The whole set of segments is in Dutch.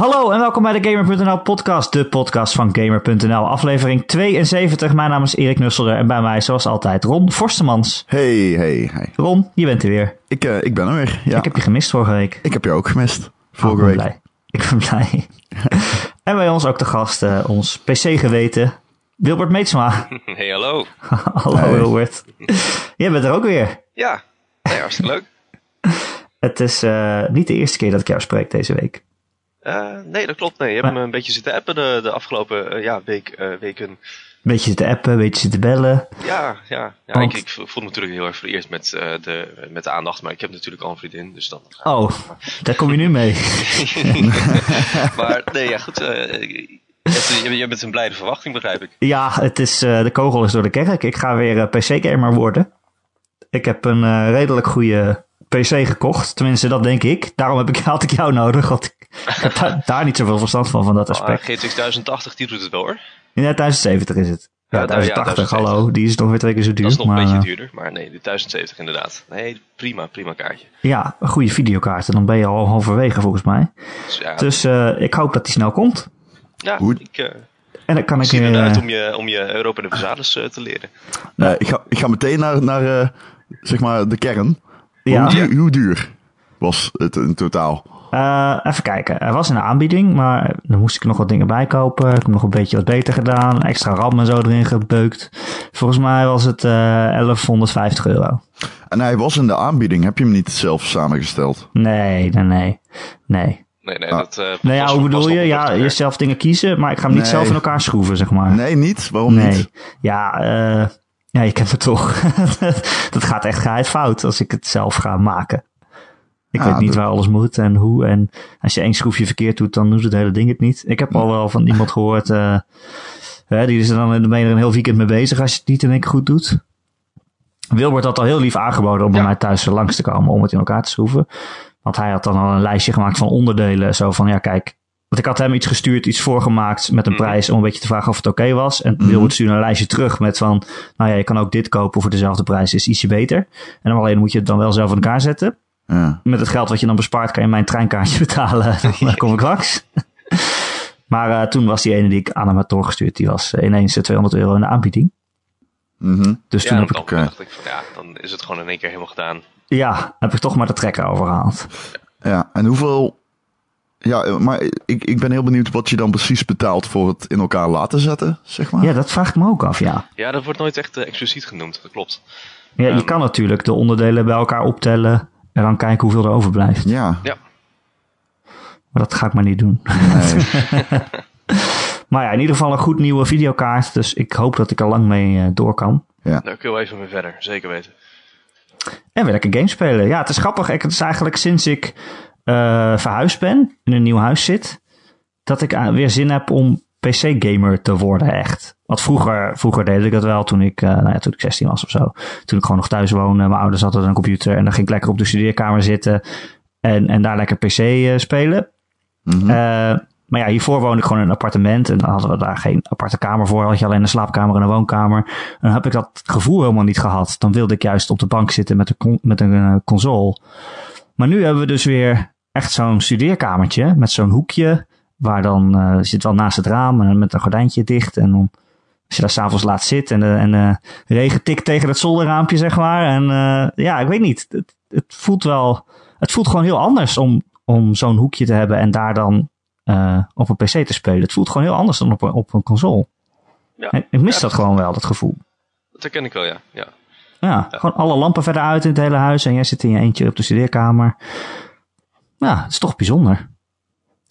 Hallo en welkom bij de Gamer.nl podcast, de podcast van Gamer.nl, aflevering 72. Mijn naam is Erik Nusselder en bij mij zoals altijd Ron Forstemans. Hey, hey, hey. Ron, je bent er weer. Ik, uh, ik ben er weer, ja. Ik heb je gemist vorige week. Ik heb je ook gemist, vorige oh, ik week. Blij. Ik ben blij. en bij ons ook de gast, uh, ons PC-geweten, Wilbert Meetsma. Hey, hallo. hallo hey. Wilbert. Jij bent er ook weer. Ja, nee, hartstikke leuk. Het is uh, niet de eerste keer dat ik jou spreek deze week. Uh, nee, dat klopt. Nee. Je hebt me een beetje zitten appen de, de afgelopen uh, ja, week, uh, weken. Een beetje zitten appen, een beetje zitten bellen. Ja, ja. ja Want... ik, ik voel me natuurlijk heel erg voor eerst met, de, met de aandacht, maar ik heb natuurlijk al een vriendin, dus dan... Oh, daar kom je nu mee. maar nee, ja, goed. je, je bent een blijde verwachting, begrijp ik. Ja, het is, de kogel is door de kerk. Ik ga weer PC-gamer worden. Ik heb een redelijk goede PC gekocht. Tenminste, dat denk ik. Daarom heb ik, had ik jou nodig. Want ik, heb daar, daar, niet zoveel verstand van, van dat aspect. Uh, GTX 1080, die doet het wel hoor. Ja, 1070 is het. Ja, ja 1080, ja, hallo. Die is nog weer twee keer zo duur. Dat is nog maar, een beetje duurder. Maar nee, de 1070 inderdaad. Nee, prima, prima kaartje. Ja, een goede videokaart. En dan ben je al halverwege volgens mij. Dus, ja, dus uh, ik hoop dat die snel komt. Ja, Hoe? ik... Uh, en dan kan ik... zie eruit om je, om je Europa de Verzalis te leren. Nee, ik, ga, ik ga meteen naar, naar zeg maar de kern. Ja. Hoe, duur, hoe duur was het in totaal? Uh, even kijken. Er was een aanbieding, maar dan moest ik nog wat dingen bijkopen. Ik heb nog een beetje wat beter gedaan. Extra RAM en zo erin gebeukt. Volgens mij was het uh, 1150 euro. En hij was in de aanbieding. Heb je hem niet zelf samengesteld? Nee, nee, nee. Nee. Nee, nee, ah. dat, uh, nee ja, hoe bedoel je? Ja, jezelf dingen kiezen, maar ik ga hem niet nee. zelf in elkaar schroeven, zeg maar. Nee, niet? Waarom nee. niet? Ja, uh, ja, je kent het toch. dat gaat echt geheid fout als ik het zelf ga maken. Ik ja, weet niet waar alles moet en hoe. En als je één schroefje verkeerd doet, dan doet het hele ding het niet. Ik heb al wel van iemand gehoord, uh, hè, die is er dan je er een heel weekend mee bezig als je het niet in één keer goed doet. Wilbert had al heel lief aangeboden om bij ja. mij thuis langs te komen om het in elkaar te schroeven. Want hij had dan al een lijstje gemaakt van onderdelen. Zo van, ja kijk, want ik had hem iets gestuurd, iets voorgemaakt met een mm. prijs om een beetje te vragen of het oké okay was. En mm. Wilbert stuurde een lijstje terug met van, nou ja, je kan ook dit kopen voor dezelfde prijs, is ietsje beter. En dan alleen moet je het dan wel zelf in elkaar zetten. Ja. Met het geld wat je dan bespaart, kan je mijn treinkaartje betalen. dan kom ik langs. maar uh, toen was die ene die ik aan hem had doorgestuurd, die was ineens 200 euro in de aanbieding. Mm -hmm. Dus toen heb dan ik... dacht ik van, ja, dan is het gewoon in één keer helemaal gedaan. Ja, heb ik toch maar de trekker overgehaald. Ja, en hoeveel ja, maar ik, ik ben heel benieuwd wat je dan precies betaalt voor het in elkaar laten zetten, zeg maar. Ja, dat vraag ik me ook af, ja. Ja, dat wordt nooit echt uh, expliciet genoemd, dat klopt. Ja, je um, kan natuurlijk de onderdelen bij elkaar optellen en dan kijken hoeveel er overblijft. Ja. ja. Maar dat ga ik maar niet doen. Nee. maar ja, in ieder geval een goed nieuwe videokaart, dus ik hoop dat ik er lang mee uh, door kan. Ja. Daar kun je even mee verder, zeker weten. En weer lekker games spelen. Ja, het is grappig. Het is eigenlijk sinds ik uh, verhuisd ben, in een nieuw huis zit, dat ik weer zin heb om PC-gamer te worden, echt. Want vroeger, vroeger deed ik dat wel toen ik, uh, nou ja, toen ik 16 was of zo. Toen ik gewoon nog thuis woonde. Mijn ouders hadden een computer en dan ging ik lekker op de studeerkamer zitten en, en daar lekker PC uh, spelen. Mm -hmm. maar ja, hiervoor woonde ik gewoon in een appartement en dan hadden we daar geen aparte kamer voor. Had je alleen een slaapkamer en een woonkamer. En dan heb ik dat gevoel helemaal niet gehad. Dan wilde ik juist op de bank zitten met een, met een console. Maar nu hebben we dus weer echt zo'n studeerkamertje met zo'n hoekje. Waar dan uh, zit wel naast het raam en met een gordijntje dicht. En dan, als je daar s'avonds laat zitten en, de, en de regen tikt tegen het zolderraampje, zeg maar. En uh, ja, ik weet niet. Het, het, voelt wel. Het voelt gewoon heel anders om, om zo'n hoekje te hebben en daar dan uh, op een PC te spelen. Het voelt gewoon heel anders dan op een, op een console. Ja. Ik mis ja, dat gewoon wel, dat gevoel. Dat herken ik wel, ja. ja. Ja, ja, gewoon alle lampen verder uit in het hele huis en jij zit in je eentje op de studeerkamer. Ja, het is toch bijzonder.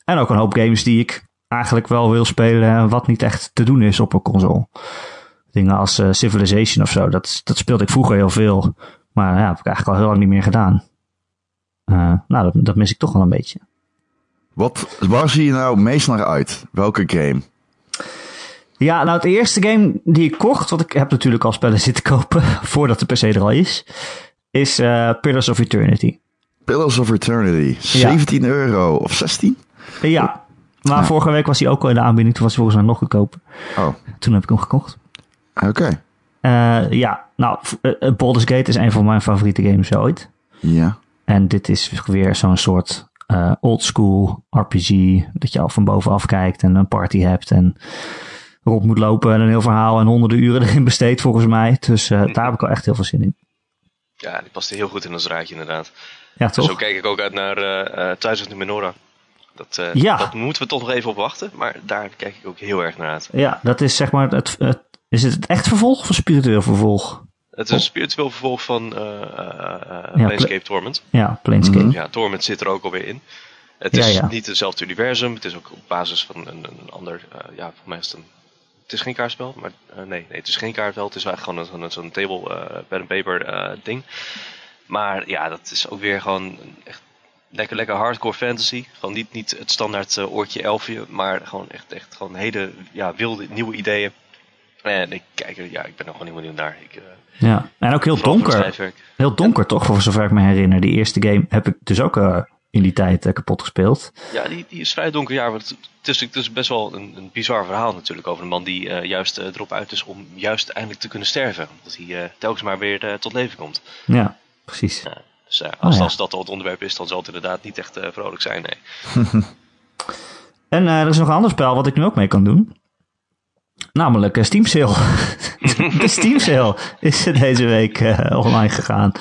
En ook een hoop games die ik eigenlijk wel wil spelen, wat niet echt te doen is op een console. Dingen als uh, Civilization of zo, dat, dat speelde ik vroeger heel veel. Maar ja, heb ik eigenlijk al heel lang niet meer gedaan. Uh, nou, dat, dat mis ik toch wel een beetje. Wat, waar zie je nou meest naar uit? Welke game? Ja, nou het eerste game die ik kocht, want ik heb natuurlijk al spellen zitten kopen voordat de PC er al is, is uh, Pillars of Eternity. Pillars of Eternity, 17 ja. euro of 16? Ja, maar ja. vorige week was hij ook al in de aanbieding, toen was hij volgens mij nog goedkoper. Oh. Toen heb ik hem gekocht. Oké. Okay. Uh, ja, nou, uh, Baldur's Gate is een van mijn favoriete games ooit. Ja. En dit is weer zo'n soort uh, old school RPG. Dat je al van bovenaf kijkt en een party hebt en rond moet lopen en een heel verhaal en honderden uren erin besteed volgens mij. Dus uh, daar heb ik wel echt heel veel zin in. Ja, die past heel goed in ons raadje inderdaad. Ja, toch? Zo kijk ik ook uit naar uh, Thuis of de Menorah. Dat, uh, ja. dat moeten we toch nog even op wachten, maar daar kijk ik ook heel erg naar uit. Ja, dat is zeg maar het, het is het echt vervolg of een spiritueel vervolg? Het is een spiritueel vervolg van uh, uh, Planescape Torment. Ja, Planescape. Mm Ja, Torment zit er ook alweer in. Het is ja, ja. niet hetzelfde universum. Het is ook op basis van een, een ander. Uh, ja, voor mij is het een. Het is geen kaartspel, maar nee, nee, het is geen kaartspel. Het is eigenlijk gewoon zo'n zo table pen and paper ding. Maar ja, dat is ook weer gewoon echt lekker, lekker hardcore fantasy. Gewoon niet, niet het standaard oortje elfje, maar gewoon echt, echt gewoon hele ja, wilde nieuwe ideeën. En ik kijk er, ja, ik ben er gewoon helemaal nieuw naar. Ik, uh, ja, en ook heel donker. Heel donker toch, voor zover ik me herinner. Die eerste game heb ik dus ook uh, in die tijd kapot gespeeld. Ja, die, die is vrij donker. Ja, het, het, is, het is best wel een, een bizar verhaal natuurlijk over een man die juist erop uit is om juist eindelijk te kunnen sterven. Dat hij telkens maar weer tot leven komt. Ja, precies. Ja, dus als, oh, als dat al het onderwerp is, dan zal het inderdaad niet echt vrolijk zijn, nee. en er is nog een ander spel wat ik nu ook mee kan doen. Namelijk Steam Sale. de Steam Sale is deze week online gegaan.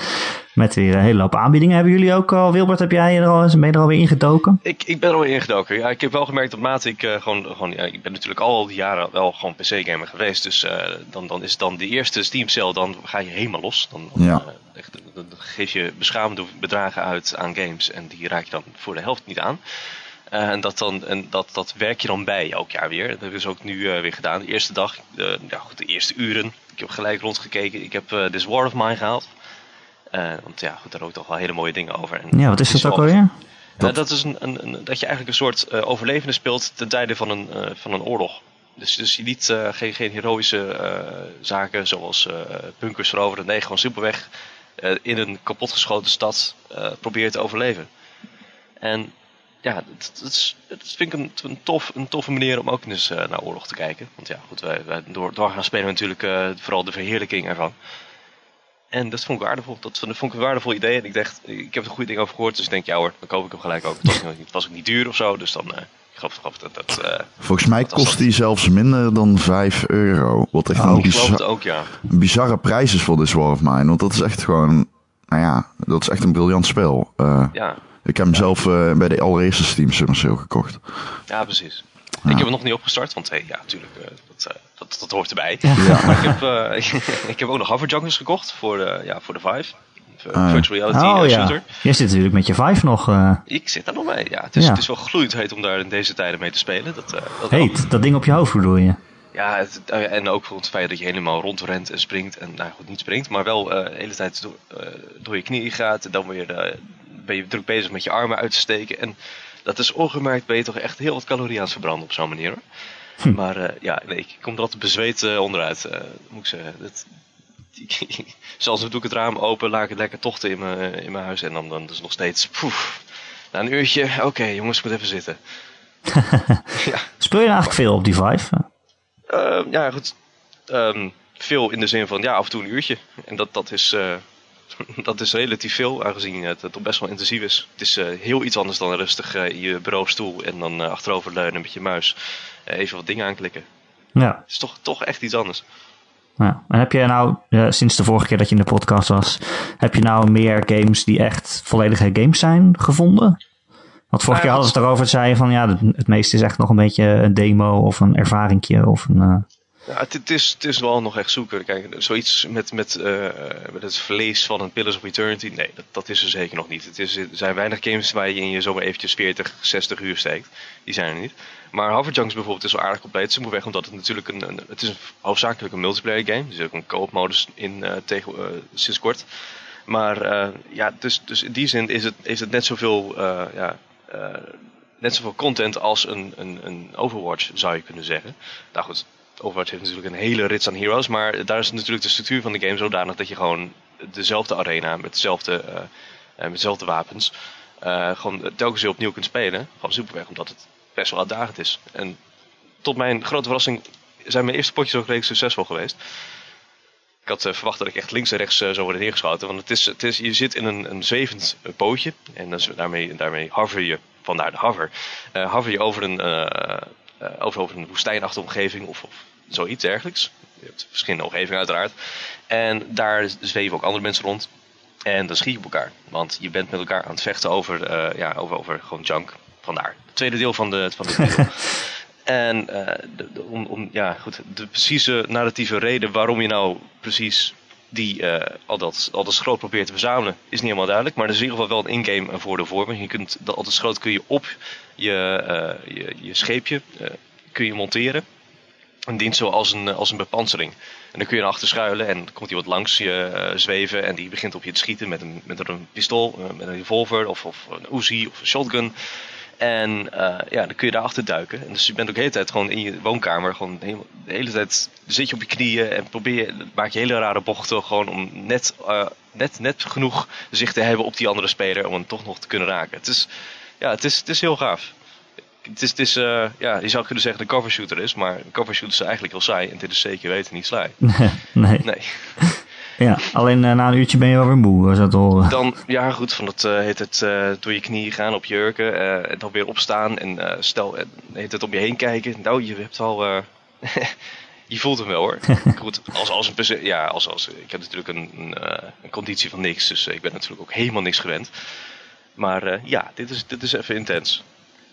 Met weer een hele hoop aanbiedingen. Hebben jullie ook al, Wilbert, heb jij er al, ben je er alweer ingedoken? Ik, ik ben er alweer ingedoken. Ja, ik heb wel gemerkt dat mate ik uh, gewoon, gewoon ja, ik ben natuurlijk al die jaren wel gewoon PC-gamer geweest. Dus dan, dan is dan de eerste Steam Sale, dan ga je helemaal los. Dan, dan, ja. dan geef je beschamende bedragen uit aan games en die raak je dan voor de helft niet aan. Uh, en dat, dan, en dat, dat werk je dan bij elk jaar weer. Dat hebben we dus ook nu uh, weer gedaan. De eerste dag, uh, ja, goed, de eerste uren. Ik heb gelijk rondgekeken. Ik heb This War of Mine gehaald. Want ja, goed, daar ook toch wel hele mooie dingen over. En ja, wat is dat ook alweer? Dat, dat is een, een, een, dat je eigenlijk een soort overlevende speelt ten tijde van een, van een oorlog. Dus, dus je niet, geen, geen heroïsche zaken zoals bunkers veroveren. Nee, gewoon simpelweg in een kapotgeschoten stad probeert te overleven. En ja, dat, dat, dat vind ik een, een, tof, een toffe manier om ook eens naar oorlog te kijken. Want ja, goed, wij, wij door, doorgaan spelen natuurlijk vooral de verheerlijking ervan. En dat vond ik waardevol. Dat vond ik een waardevol idee. En ik dacht, ik heb er goede dingen over gehoord. Dus ik denk, ja hoor, dan koop ik hem gelijk ook. Het was, het was ook niet duur of zo. Dus dan, uh, ik geloof, dat dat... Volgens mij kost die zelfs minder dan 5 euro. Wat echt oh, een, bizar, ook, ja. een bizarre prijs is voor this War of Mine. Want dat is echt gewoon, nou ja, dat is echt een briljant spel. ja. Ik heb hem zelf uh, bij de allereerste Steam Summer Sale gekocht. Ja, precies. Ja. Ik heb hem nog niet opgestart, want hey, ja, natuurlijk, uh, dat, uh, dat, dat, hoort erbij. Ja. Maar ik heb, ik heb ook nog Hover Junkers gekocht voor de, ja, voor de Vive. Virtual reality oh, shooter. Ja. Je zit natuurlijk met je Vive nog. Ik zit daar nog mee, ja. Het is, het is wel gloeiend heet om daar in deze tijden mee te spelen. Dat, dat heet, dat ding op je hoofd bedoel je? Ja, het, en ook voor het feit dat je helemaal rondrent en springt. En nou goed, niet springt, maar wel de hele tijd door, door je knieën gaat. En dan weer ben je druk bezig met je armen uit te steken. En dat is ongemerkt ben je toch echt heel wat calorieën aan het verbranden op zo'n manier hoor. Hm. Maar uh, ja, nee, ik kom er altijd bezweet uh, onderuit, uh, moet ik zeggen. Dat, zelfs doe ik het raam open, laat ik het lekker tochten in mijn, in mijn huis. En dan, dan is het nog steeds, poef, na een uurtje, oké okay, jongens, ik moet even zitten. ja. Speel je eigenlijk veel op die Vive? ja, goed. Um, veel in de zin van, ja, af en toe een uurtje. En dat, dat is dat is relatief veel, aangezien het, het best wel intensief is. Het is uh, heel iets anders dan rustig uh, in je bureaustoel en dan uh, achteroverleunen met je muis. even wat dingen aanklikken. Ja. Het is toch, toch echt iets anders. Ja. En heb je nou, sinds de vorige keer dat je in de podcast was, heb je nou meer games die echt volledige games zijn gevonden? Want vorige keer hadden we het erover, zei je van ja, het meeste is echt nog een beetje een demo of een ervaringje of een... Ja, het, is, het is wel nog echt zoeken. Kijk, zoiets met, met, uh, met het vlees van een Pillars of Eternity, nee, dat, dat is er zeker nog niet. Het is, er zijn weinig games waar je in je zomaar eventjes 40, 60 uur steekt. Die zijn er niet. Maar Hoverjunks bijvoorbeeld is wel aardig compleet. Simpelweg omdat het natuurlijk een, het is een, hoofdzakelijk een multiplayer game. Er zit ook een co-op modus in uh, tegen, uh, sinds kort. Maar ja, dus, dus in die zin is het, is het net zoveel, ja, net zoveel content als een, een, een Overwatch zou je kunnen zeggen. Nou goed, Overwatch heeft natuurlijk een hele rits aan heroes, maar daar is natuurlijk de structuur van de game zodanig dat je gewoon dezelfde arena met dezelfde, uh, met dezelfde wapens uh, gewoon telkens weer opnieuw kunt spelen. Gewoon superweg, omdat het best wel uitdagend is. En tot mijn grote verrassing zijn mijn eerste potjes ook redelijk succesvol geweest. Ik had verwacht dat ik echt links en rechts zou worden neergeschoten. Want het is, het is, je zit in een, een zwevend pootje. En daarmee, daarmee hover je, vandaar de hover, hover je over een, over, over een woestijnachtige omgeving of, of zoiets dergelijks. Je hebt verschillende omgevingen uiteraard. En daar zweven ook andere mensen rond. En dan schiet je op elkaar. Want je bent met elkaar aan het vechten over, uh, ja, over, over gewoon junk. Vandaar. Het tweede deel van, de, van en uh, de, om, om, ja, goed, de precieze narratieve reden waarom je nou precies die, uh, al, dat, al dat schroot probeert te verzamelen, is niet helemaal duidelijk. Maar er is in ieder geval wel een in-game voordeel voor. Je kunt dat, al dat schroot kun je op je, je, je scheepje kun je monteren. En dient zo als een, als een bepansering. En dan kun je erachter schuilen en dan komt iemand langs je zweven en die begint op je te schieten met een, met een pistool, met een revolver of, of een Uzi of een shotgun. En uh, ja, dan kun je daarachter duiken. En dus je bent ook de hele tijd gewoon in je woonkamer, gewoon de hele, tijd zit je op je knieën en probeer, maak je hele rare bochten gewoon om net, net, net genoeg zicht te hebben op die andere speler om hem toch nog te kunnen raken. Het is, ja, het is, het is heel gaaf het is, het is uh, ja, je zou kunnen zeggen dat een cover shooter is, maar een cover shooter is eigenlijk heel saai en dit is zeker weten niet saai. nee. nee. Ja, alleen uh, na een uurtje ben je wel weer moe, was dat al. Dan, ja goed, van het, uh, heet het door je knieën gaan op jurken en dan weer opstaan en stel, heet het om je heen kijken. Nou, je hebt al... je voelt hem wel hoor. Goed, als, als een ja, als, als, ik heb natuurlijk een, een, een conditie van niks, dus ik ben natuurlijk ook helemaal niks gewend. Maar ja, dit is, dit is even intens.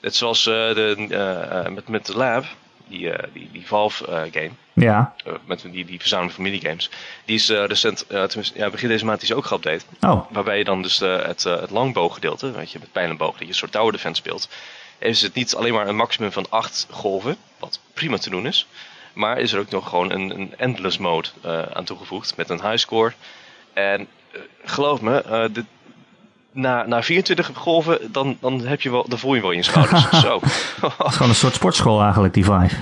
Net zoals de, met, met de Lab, die, die, die Valve game. Ja. met die, die verzameling van minigames. Die is recent, ja, begin deze maand is ook geüpdate. Oh. Waarbij je dan dus het, het langboogedeelte, weet je, met pijl en boog, dat je een soort tower defense speelt. Is het niet alleen maar een maximum van 8 golven, wat prima te doen is. Maar is er ook nog gewoon een, een endless mode aan toegevoegd met een high score. En geloof me, dit, na, na 24 golven, dan, dan, heb je wel, dan voel je wel in je schouders. Zo. het is gewoon een soort sportschool eigenlijk, die vibe.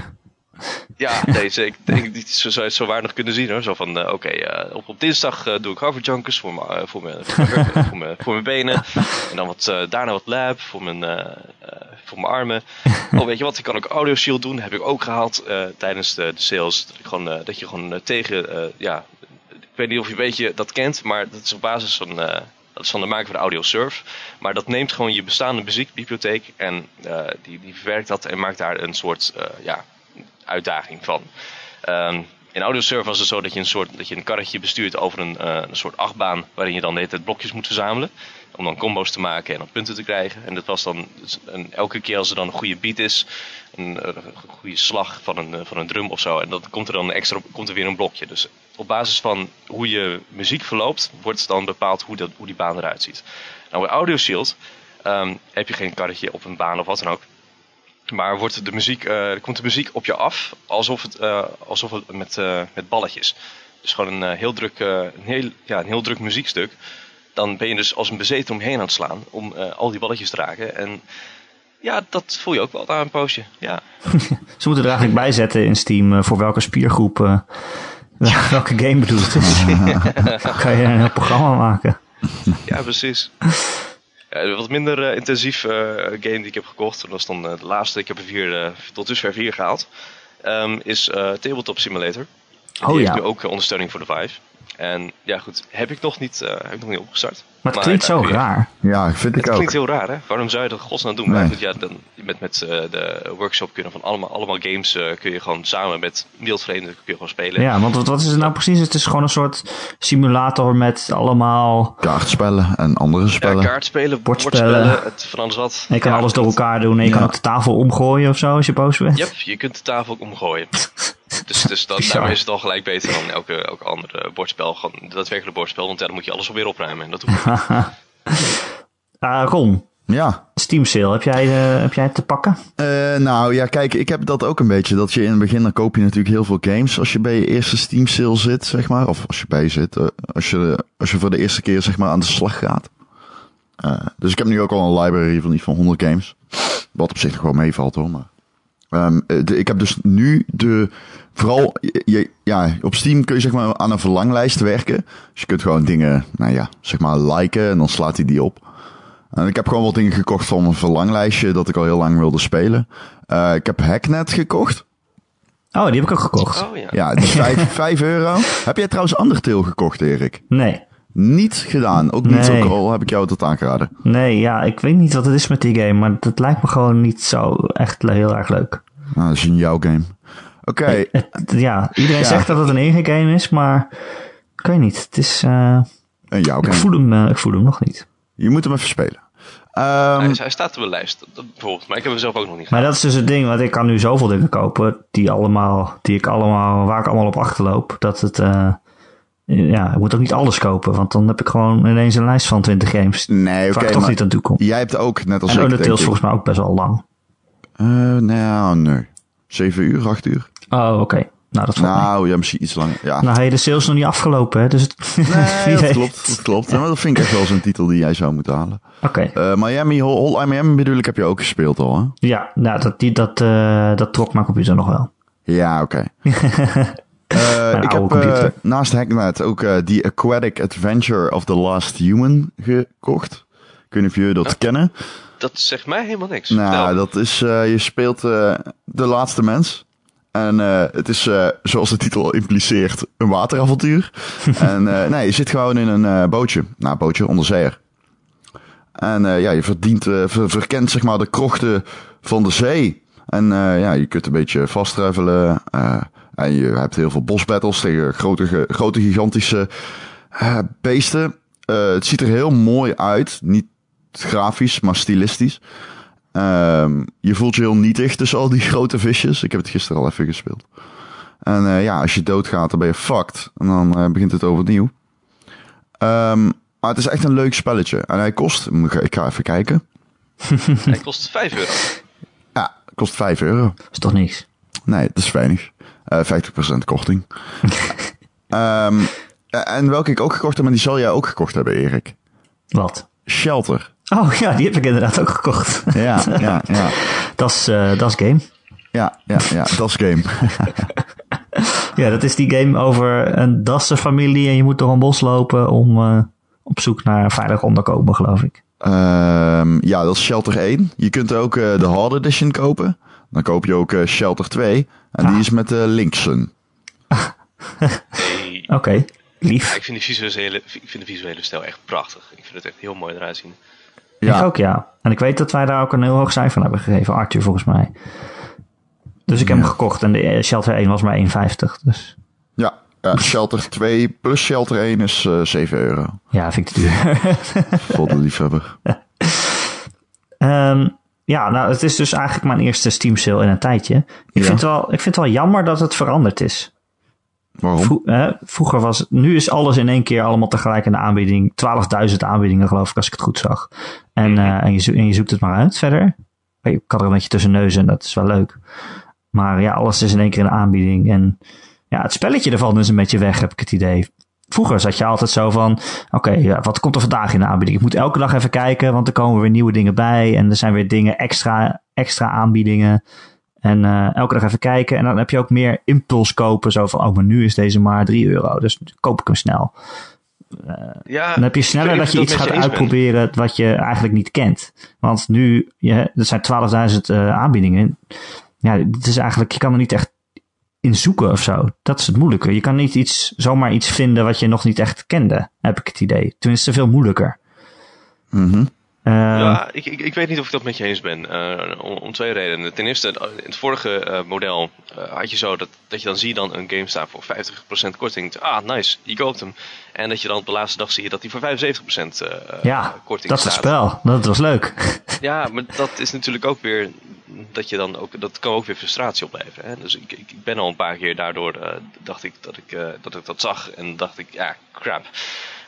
Ja, nee, ik denk dat zo zou je het zo waardig kunnen zien hoor. Zo van, uh, oké, okay, uh, op, op dinsdag uh, doe ik hoverjunkers voor mijn voor mijn voor mijn voor mijn benen. En dan wat, daarna wat lab voor mijn, voor mijn armen. Oh, weet je wat, ik kan ook audio shield doen. heb ik ook gehaald tijdens de, de, sales. Dat, ik gewoon, dat je gewoon tegen, ja, ik weet niet of je een beetje dat kent, maar dat is op basis van dat is van de maker van AudioSurf. Maar dat neemt gewoon je bestaande muziekbibliotheek en uh, die, die verwerkt dat en maakt daar een soort uh, ja, uitdaging van. Um, in AudioSurf was het zo dat je een, soort, dat je een karretje bestuurt over een, uh, een soort achtbaan waarin je dan de hele tijd blokjes moet verzamelen. Om dan combo's te maken en dan punten te krijgen. En dat was dan, elke keer als er dan een goede beat is, een, een goede slag van een, van een drum of zo, en dan komt er dan extra, komt er weer een blokje. Dus op basis van hoe je muziek verloopt, wordt dan bepaald hoe, dat, hoe die baan eruit ziet. Nou, bij Audio Shield um, heb je geen karretje op een baan of wat dan ook. Maar wordt de muziek, uh, komt de muziek op je af alsof het, alsof het met, uh, met balletjes. Dus gewoon een, heel druk, een, heel, ja, een heel druk muziekstuk. Dan ben je dus als een bezeten om je heen aan het slaan om al die balletjes te raken. En ja, dat voel je ook wel aan een poosje. Ja. Ze moeten er eigenlijk bij zetten in Steam voor welke spiergroep welke game bedoelt. kan je een heel programma maken. Ja, precies. Ja, wat minder uh, intensief uh, game die ik heb gekocht, dat was dan uh, de laatste, ik heb er vier, tot dusver vier gehaald, um, is Tabletop Simulator. Die oh, heeft ja. nu ook ondersteuning voor de Vive. En ja, goed, heb ik nog niet, heb ik nog niet opgestart. Maar het klinkt zo raar. Ja, vind ik het ook. klinkt heel raar, hè? Waarom zou je dat godsnaam doen? Nee. Maar goed, ja, dan, met, met uh, de workshop kunnen van allemaal, allemaal games uh, kun je gewoon samen met wildvreemden kun je gewoon spelen. Ja, want wat, wat is het nou precies? Het is gewoon een soort simulator met allemaal... Kaartspellen en andere spellen. Ja, kaartspelen, Bordspellen. bordspellen, het van alles wat. En je kan Ja, alles door het- elkaar doen en je Ja. kan ook de tafel omgooien of zo als je boos bent. Yep, je kunt de tafel ook omgooien. dus dus dat, daarmee is het al gelijk beter dan elke, elke andere bordspel. Gewoon dat daadwerkelijke bordspel, want ja, dan moet je alles alweer opruimen. En dat hoeft. Ah, Ron, Ja. Steam sale, heb jij, eh, heb jij het te pakken? Eh, nou ja, kijk, ik heb dat ook een beetje. Dat je in het begin, dan koop je natuurlijk heel veel games als je bij je eerste Steam sale zit, zeg maar. Of als je bij zit. eh, als, je, als je voor de eerste keer, zeg maar, aan de slag gaat. Eh, dus ik heb nu ook al een library van iets van 100 games. Wat op zich nog wel meevalt hoor, maar... Ehm, eh, de- ik heb dus nu de... Vooral, je, ja, op Steam kun je zeg maar aan een verlanglijst werken. Dus je kunt gewoon dingen, nou ja, zeg maar liken en dan slaat hij die op. En ik heb gewoon wat dingen gekocht van een verlanglijstje dat ik al heel lang wilde spelen. Eh, ik heb Hacknet gekocht. Oh, die heb ik ook gekocht. Oh ja. Ja, die 5, euro. Heb jij trouwens Undertale gekocht, Erik? Nee. Niet gedaan. Ook niet, Nee. ook al heb ik jou dat aangeraden. Nee, ja, ik weet niet wat het is met die game, maar het lijkt me gewoon niet zo echt heel erg leuk. Nou, dat is een jouw game. Oké, ja, iedereen Ja. zegt dat het een eigen game is, maar ik weet niet. Het is, eh, een jouw ik, game. voel hem, eh, ik voel hem nog niet. Je moet hem even spelen. Ehm, hij, hij staat op de lijst, dat- dat bijvoorbeeld. Maar ik heb hem zelf ook nog niet Maar gedaan. dat is dus het ding, want ik kan nu zoveel dingen kopen die allemaal, die ik allemaal, waar ik allemaal op achterloop, dat het, eh, ja, ik moet ook niet alles kopen, want dan heb ik gewoon ineens een lijst van 20 games nee, oké, ik toch maar niet aan toe jij hebt ook, net als En ik, Undertale denk is volgens mij ook best wel lang. Eh, nou, nee. Zeven uur, acht uur. Oh, oké. Nou, dat mee. Nou, ja, misschien iets langer. Ja. Nou, hey, de sale is nog niet afgelopen, hè? Dus het, nee, dat klopt. Dat klopt. Maar dat vind ik echt wel zo'n titel die jij zou moeten halen. Oké. Eh, Miami, Hol, Miami bedoel ik, heb je ook gespeeld al, hè? Ja, nou, dat, die, dat, eh, dat trok mijn computer nog wel. Ja, oké. Eh, ik heb eh, naast Hacknet ook eh The Aquatic Adventure of the Last Human gekocht. Ik weet niet of jullie dat kennen. Dat zegt mij helemaal niks. Nou, Vertel. dat is, eh, je speelt eh, de laatste mens. En eh, het is, eh, zoals de titel impliceert, een wateravontuur. en eh, nee, je zit gewoon in een eh, bootje. Nou, bootje, onderzeeër. En eh, ja, je verdient, eh, ver- verkent zeg maar de krochten van de zee. En eh, ja, je kunt een beetje eh, en je hebt heel veel bosbattles tegen grote, grote gigantische eh, beesten. Eh, het ziet er heel mooi uit. Niet grafisch, maar stilistisch. Ehm, je voelt je heel nietig tussen al die grote visjes. Ik heb het gisteren al even gespeeld. En eh, ja, als je doodgaat, dan ben je fucked. En dan eh, begint het overnieuw. Ehm, maar het is echt een leuk spelletje. En hij kost, moet ik ik ga even kijken. Hij kost 5 euro. Ja, kost 5 euro. is toch niks. Nee, dat is weinig. Eh 50% korting. Ehm, en welke ik ook gekocht heb, maar die zal jij ook gekocht hebben, Erik. Wat? Shelter. Oh ja, die heb ik inderdaad ook gekocht. Ja, ja, ja. dat is, eh, dat is game. Ja, ja, ja, dat is game. Ja, dat is die game over een Dassen-familie en je moet door een bos lopen om eh, op zoek naar veilig onderkomen, geloof ik. Ehm, ja, dat is Shelter 1. Je kunt ook eh, de Hard Edition kopen. Dan koop je ook eh, Shelter 2. En die Ah. is met de Linksun. Nee. Oké, lief. Ja, ik, vind de visuele, ik vind de visuele stijl echt prachtig. Ik vind het echt heel mooi eruit zien. Ja. Ik ook, ja. En ik weet dat wij daar ook een heel hoog cijfer aan hebben gegeven, Arthur volgens mij. Dus ik heb hem gekocht en de eh, Shelter 1 was maar 1,50. Dus Ja, ja, Shelter 2 plus Shelter 1 is eh 7 euro. ja, vind ik te duur. Voor de liefhebber. Ehm, ja, nou, het is dus eigenlijk mijn eerste Steam sale in een tijdje. Ik, Ja. vind, het wel, ik vind het wel jammer dat het veranderd is. Waarom? Vro- hè, vroeger was, nu is alles in één keer allemaal tegelijk in de aanbieding. 12.000 aanbiedingen geloof ik, als ik het goed zag. En, eh, en, je, en je zoekt het maar uit verder. Ik kan er een beetje tussen neuzen en dat is wel leuk. Maar ja, alles is in één keer in de aanbieding. En ja, het spelletje ervan is een beetje weg, heb ik het idee. Vroeger zat je altijd zo van, oké, ja, wat komt er vandaag in de aanbieding? Ik moet elke dag even kijken, want er komen weer nieuwe dingen bij. En er zijn weer dingen extra, extra aanbiedingen. En eh, elke dag even kijken. En dan heb je ook meer impuls kopen. Zo van, oh, maar nu is deze maar 3 euro. Dus koop ik hem snel. Ja, Dan heb je sneller dat je iets gaat je ben. uitproberen wat je eigenlijk niet kent. Want nu, je, er zijn 12.000 eh, aanbiedingen. Ja, het is eigenlijk, je kan er niet echt in zoeken of zo. Dat is het moeilijke. Je kan niet iets, zomaar iets vinden wat je nog niet echt kende, heb ik het idee. Tenminste, veel moeilijker. Mhm. Eh, Ja, ik, ik, ik weet niet of ik dat met je eens ben. eh, om, om twee redenen. Ten eerste, in het vorige eh, model had je zo dat, dat je dan zie je dan een game staan voor 50% korting. Ah, nice, je koopt hem. En dat je dan op de laatste dag zie je dat hij voor 75% eh, ja, korting dat is het staat. spel. Dat was leuk. Ja, maar dat is natuurlijk ook weer dat je dan ook dat kan ook weer frustratie opleveren. Hè? Dus ik, ik, ben al een paar keer daardoor dacht ik dat ik, dat ik dat zag en dacht ik ja crap.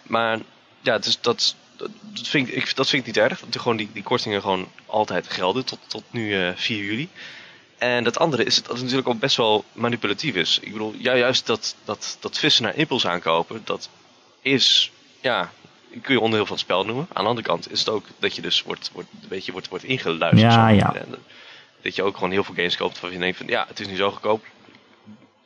Maar ja, dus dat, dat, vind ik, ik, dat vind ik niet erg. Er gewoon die, die kortingen gewoon altijd gelden tot, tot nu eh 4 juli. En dat andere is dat het natuurlijk ook best wel manipulatief is. Ik bedoel, ja, juist dat, dat, dat vissen naar impuls aankopen, dat is, ja, kun je onderdeel van het spel noemen. Aan de andere kant is het ook dat je dus wordt, wordt, een beetje wordt, wordt ingeluisterd. Ja, zo. ja. En dat je ook gewoon heel veel games koopt waarvan je denkt van, ja, het is nu zo goedkoop.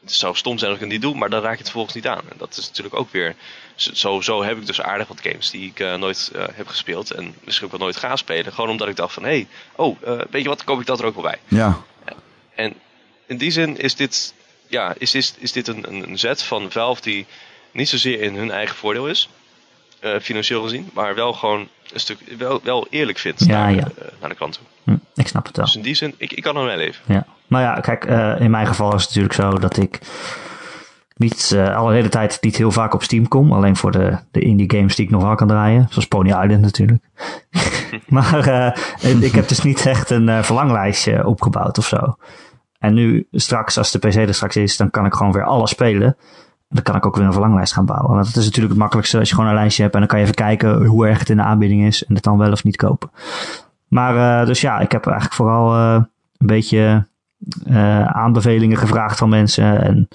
Het zou stom zijn als ik het niet doe, maar dan raak je het vervolgens niet aan. En dat is natuurlijk ook weer, zo, zo heb ik dus aardig wat games die ik eh, nooit eh, heb gespeeld. En misschien ook wel nooit ga spelen. Gewoon omdat ik dacht van, hé, hey, oh, eh, weet je wat, koop ik dat er ook wel bij. Ja. En in die zin is dit ja, is, is, is dit een, een, een zet van Valve die niet zozeer in hun eigen voordeel is, financieel gezien, maar wel gewoon een stuk wel, wel eerlijk vindt Ja, naar, ja. naar de klant toe. Hm, ik snap het wel. Dus in die zin, ik, ik kan er wel leven. Ja. Maar ja, kijk, eh, in mijn geval is het natuurlijk zo dat ik niet eh, al de hele tijd niet heel vaak op Steam kom. Alleen voor de, de indie games die ik nog wel kan draaien. Zoals Pony Island natuurlijk. maar eh, ik heb dus niet echt een verlanglijstje opgebouwd of zo. En nu straks, als de PC er straks is, dan kan ik gewoon weer alles spelen. En dan kan ik ook weer een verlanglijst gaan bouwen. Want het is natuurlijk het makkelijkste als je gewoon een lijstje hebt. En dan kan je even kijken hoe erg het in de aanbieding is. En het dan wel of niet kopen. Maar dus ja, ik heb eigenlijk vooral een beetje eh, aanbevelingen gevraagd van mensen. En,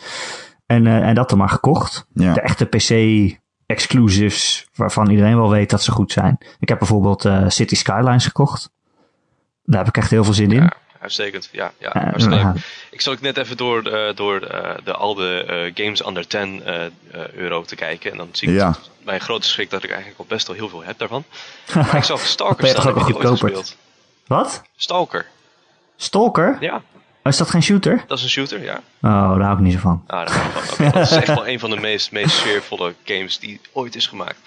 en, eh, en dat dan maar gekocht. Ja. De echte PC exclusives waarvan iedereen wel weet dat ze goed zijn. Ik heb bijvoorbeeld eh, City Skylines gekocht. Daar heb ik echt heel veel zin in. Ja, uitstekend. Ja, ja, hartstikke ja. leuk. Ik zat ook net even door, eh, door eh, de, al de eh, games under 10 eh, eh, euro te kijken. En dan zie ik Ja. mijn grote schrik dat ik eigenlijk al best wel heel veel heb daarvan. Maar ik zag Stalker staan. ook Heb gespeeld? Wat? Stalker. Stalker? Ja, Oh, is dat geen shooter? dat is een shooter, ja. Oh, daar hou ik niet zo van. Ah, daar hou ik van. Oké, dat is echt wel een van de meest, meest sfeervolle games die ooit is gemaakt.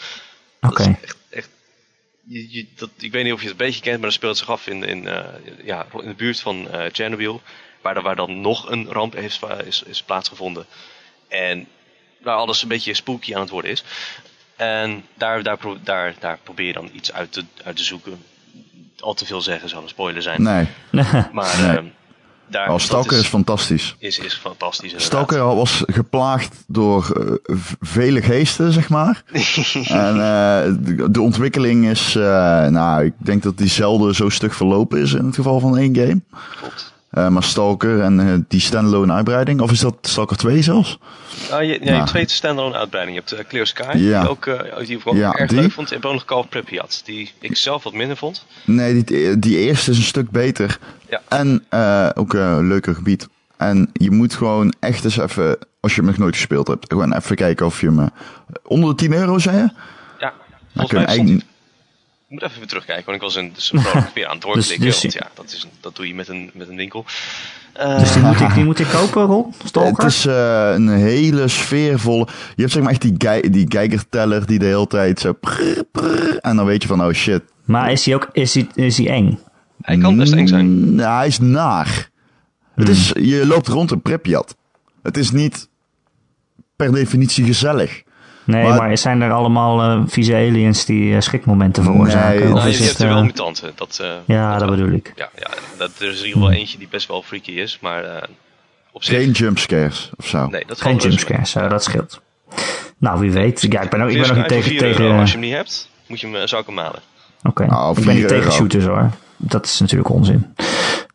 Oké. Is echt, echt je, je, dat, ik weet niet of je het een beetje kent, maar dat speelt zich af in, in, eh, ja, in de buurt van eh Chernobyl. Waar, waar dan nog een ramp heeft, is, is plaatsgevonden. En waar alles een beetje spooky aan het worden is. En daar, daar, daar, daar probeer je dan iets uit te, uit te zoeken. Al te veel zeggen zou een spoiler zijn. Nee, Maar Nee. ehm, daar, dat Stalker is, fantastisch. is, is fantastisch. inderdaad. Stalker was geplaagd door eh, vele geesten, zeg maar. en eh, de, de ontwikkeling is, eh, nou, ik denk dat die zelden zo stug verlopen is in het geval van één game. Klopt. Eh, maar Stalker en eh, die standalone uitbreiding, of is dat Stalker 2 zelfs? Nou, je, ja, je Nou. hebt twee standalone uitbreidingen. Je hebt eh, Clear Sky, Ja. die, ook, die ik ook Ja, erg die. leuk vond. En ook nog Call of Pripyat, die ik zelf wat minder vond. Nee, die, die eerste is een stuk beter. Ja. En ook een leuker gebied. En je moet gewoon echt eens even, als je hem nog nooit gespeeld hebt, gewoon even kijken of je hem... onder de 10 euro, zei je? Ja, Dan volgens kun je mij Ik moet even weer terugkijken, want ik was een, dus weer aan het doorklikken. Dus- want ja, dat, is, dat doe je met een, met een winkel. Eh, Dus die moet ik, die moet ik kopen, Ron? Stalker? Het is eh, een hele sfeervolle... Je hebt zeg maar echt die, die geigerteller die de hele tijd zo... prrr, prrr, en dan weet je van, oh shit. Maar is hij ook is hij, is hij eng? hij kan best eng zijn. Mm, ja, hij is naar. Het is, je loopt rond een Pripyat. Het is niet per definitie gezellig. Nee, Maar- maar, zijn er allemaal eh, vieze aliens die eh, schrikmomenten veroorzaken? Nee, of Nou, is je het, hebt er wel eh, mutanten. Dat, eh, ja, dat bedoel ik. Ja, ja dat, er is in ieder geval eentje die best wel freaky is, maar eh, op zich... Geen jumpscares of zo. nee, dat Geen jumpscares, dat scheelt. Nou, wie weet. Ja, ik ben ook, ik ben ook niet tegen... voor 4 tegen euro. Als je hem niet hebt, moet je hem, zou ik hem halen. Oké, Nou, ik ben 4 niet tegen shooters hoor. Dat is natuurlijk onzin.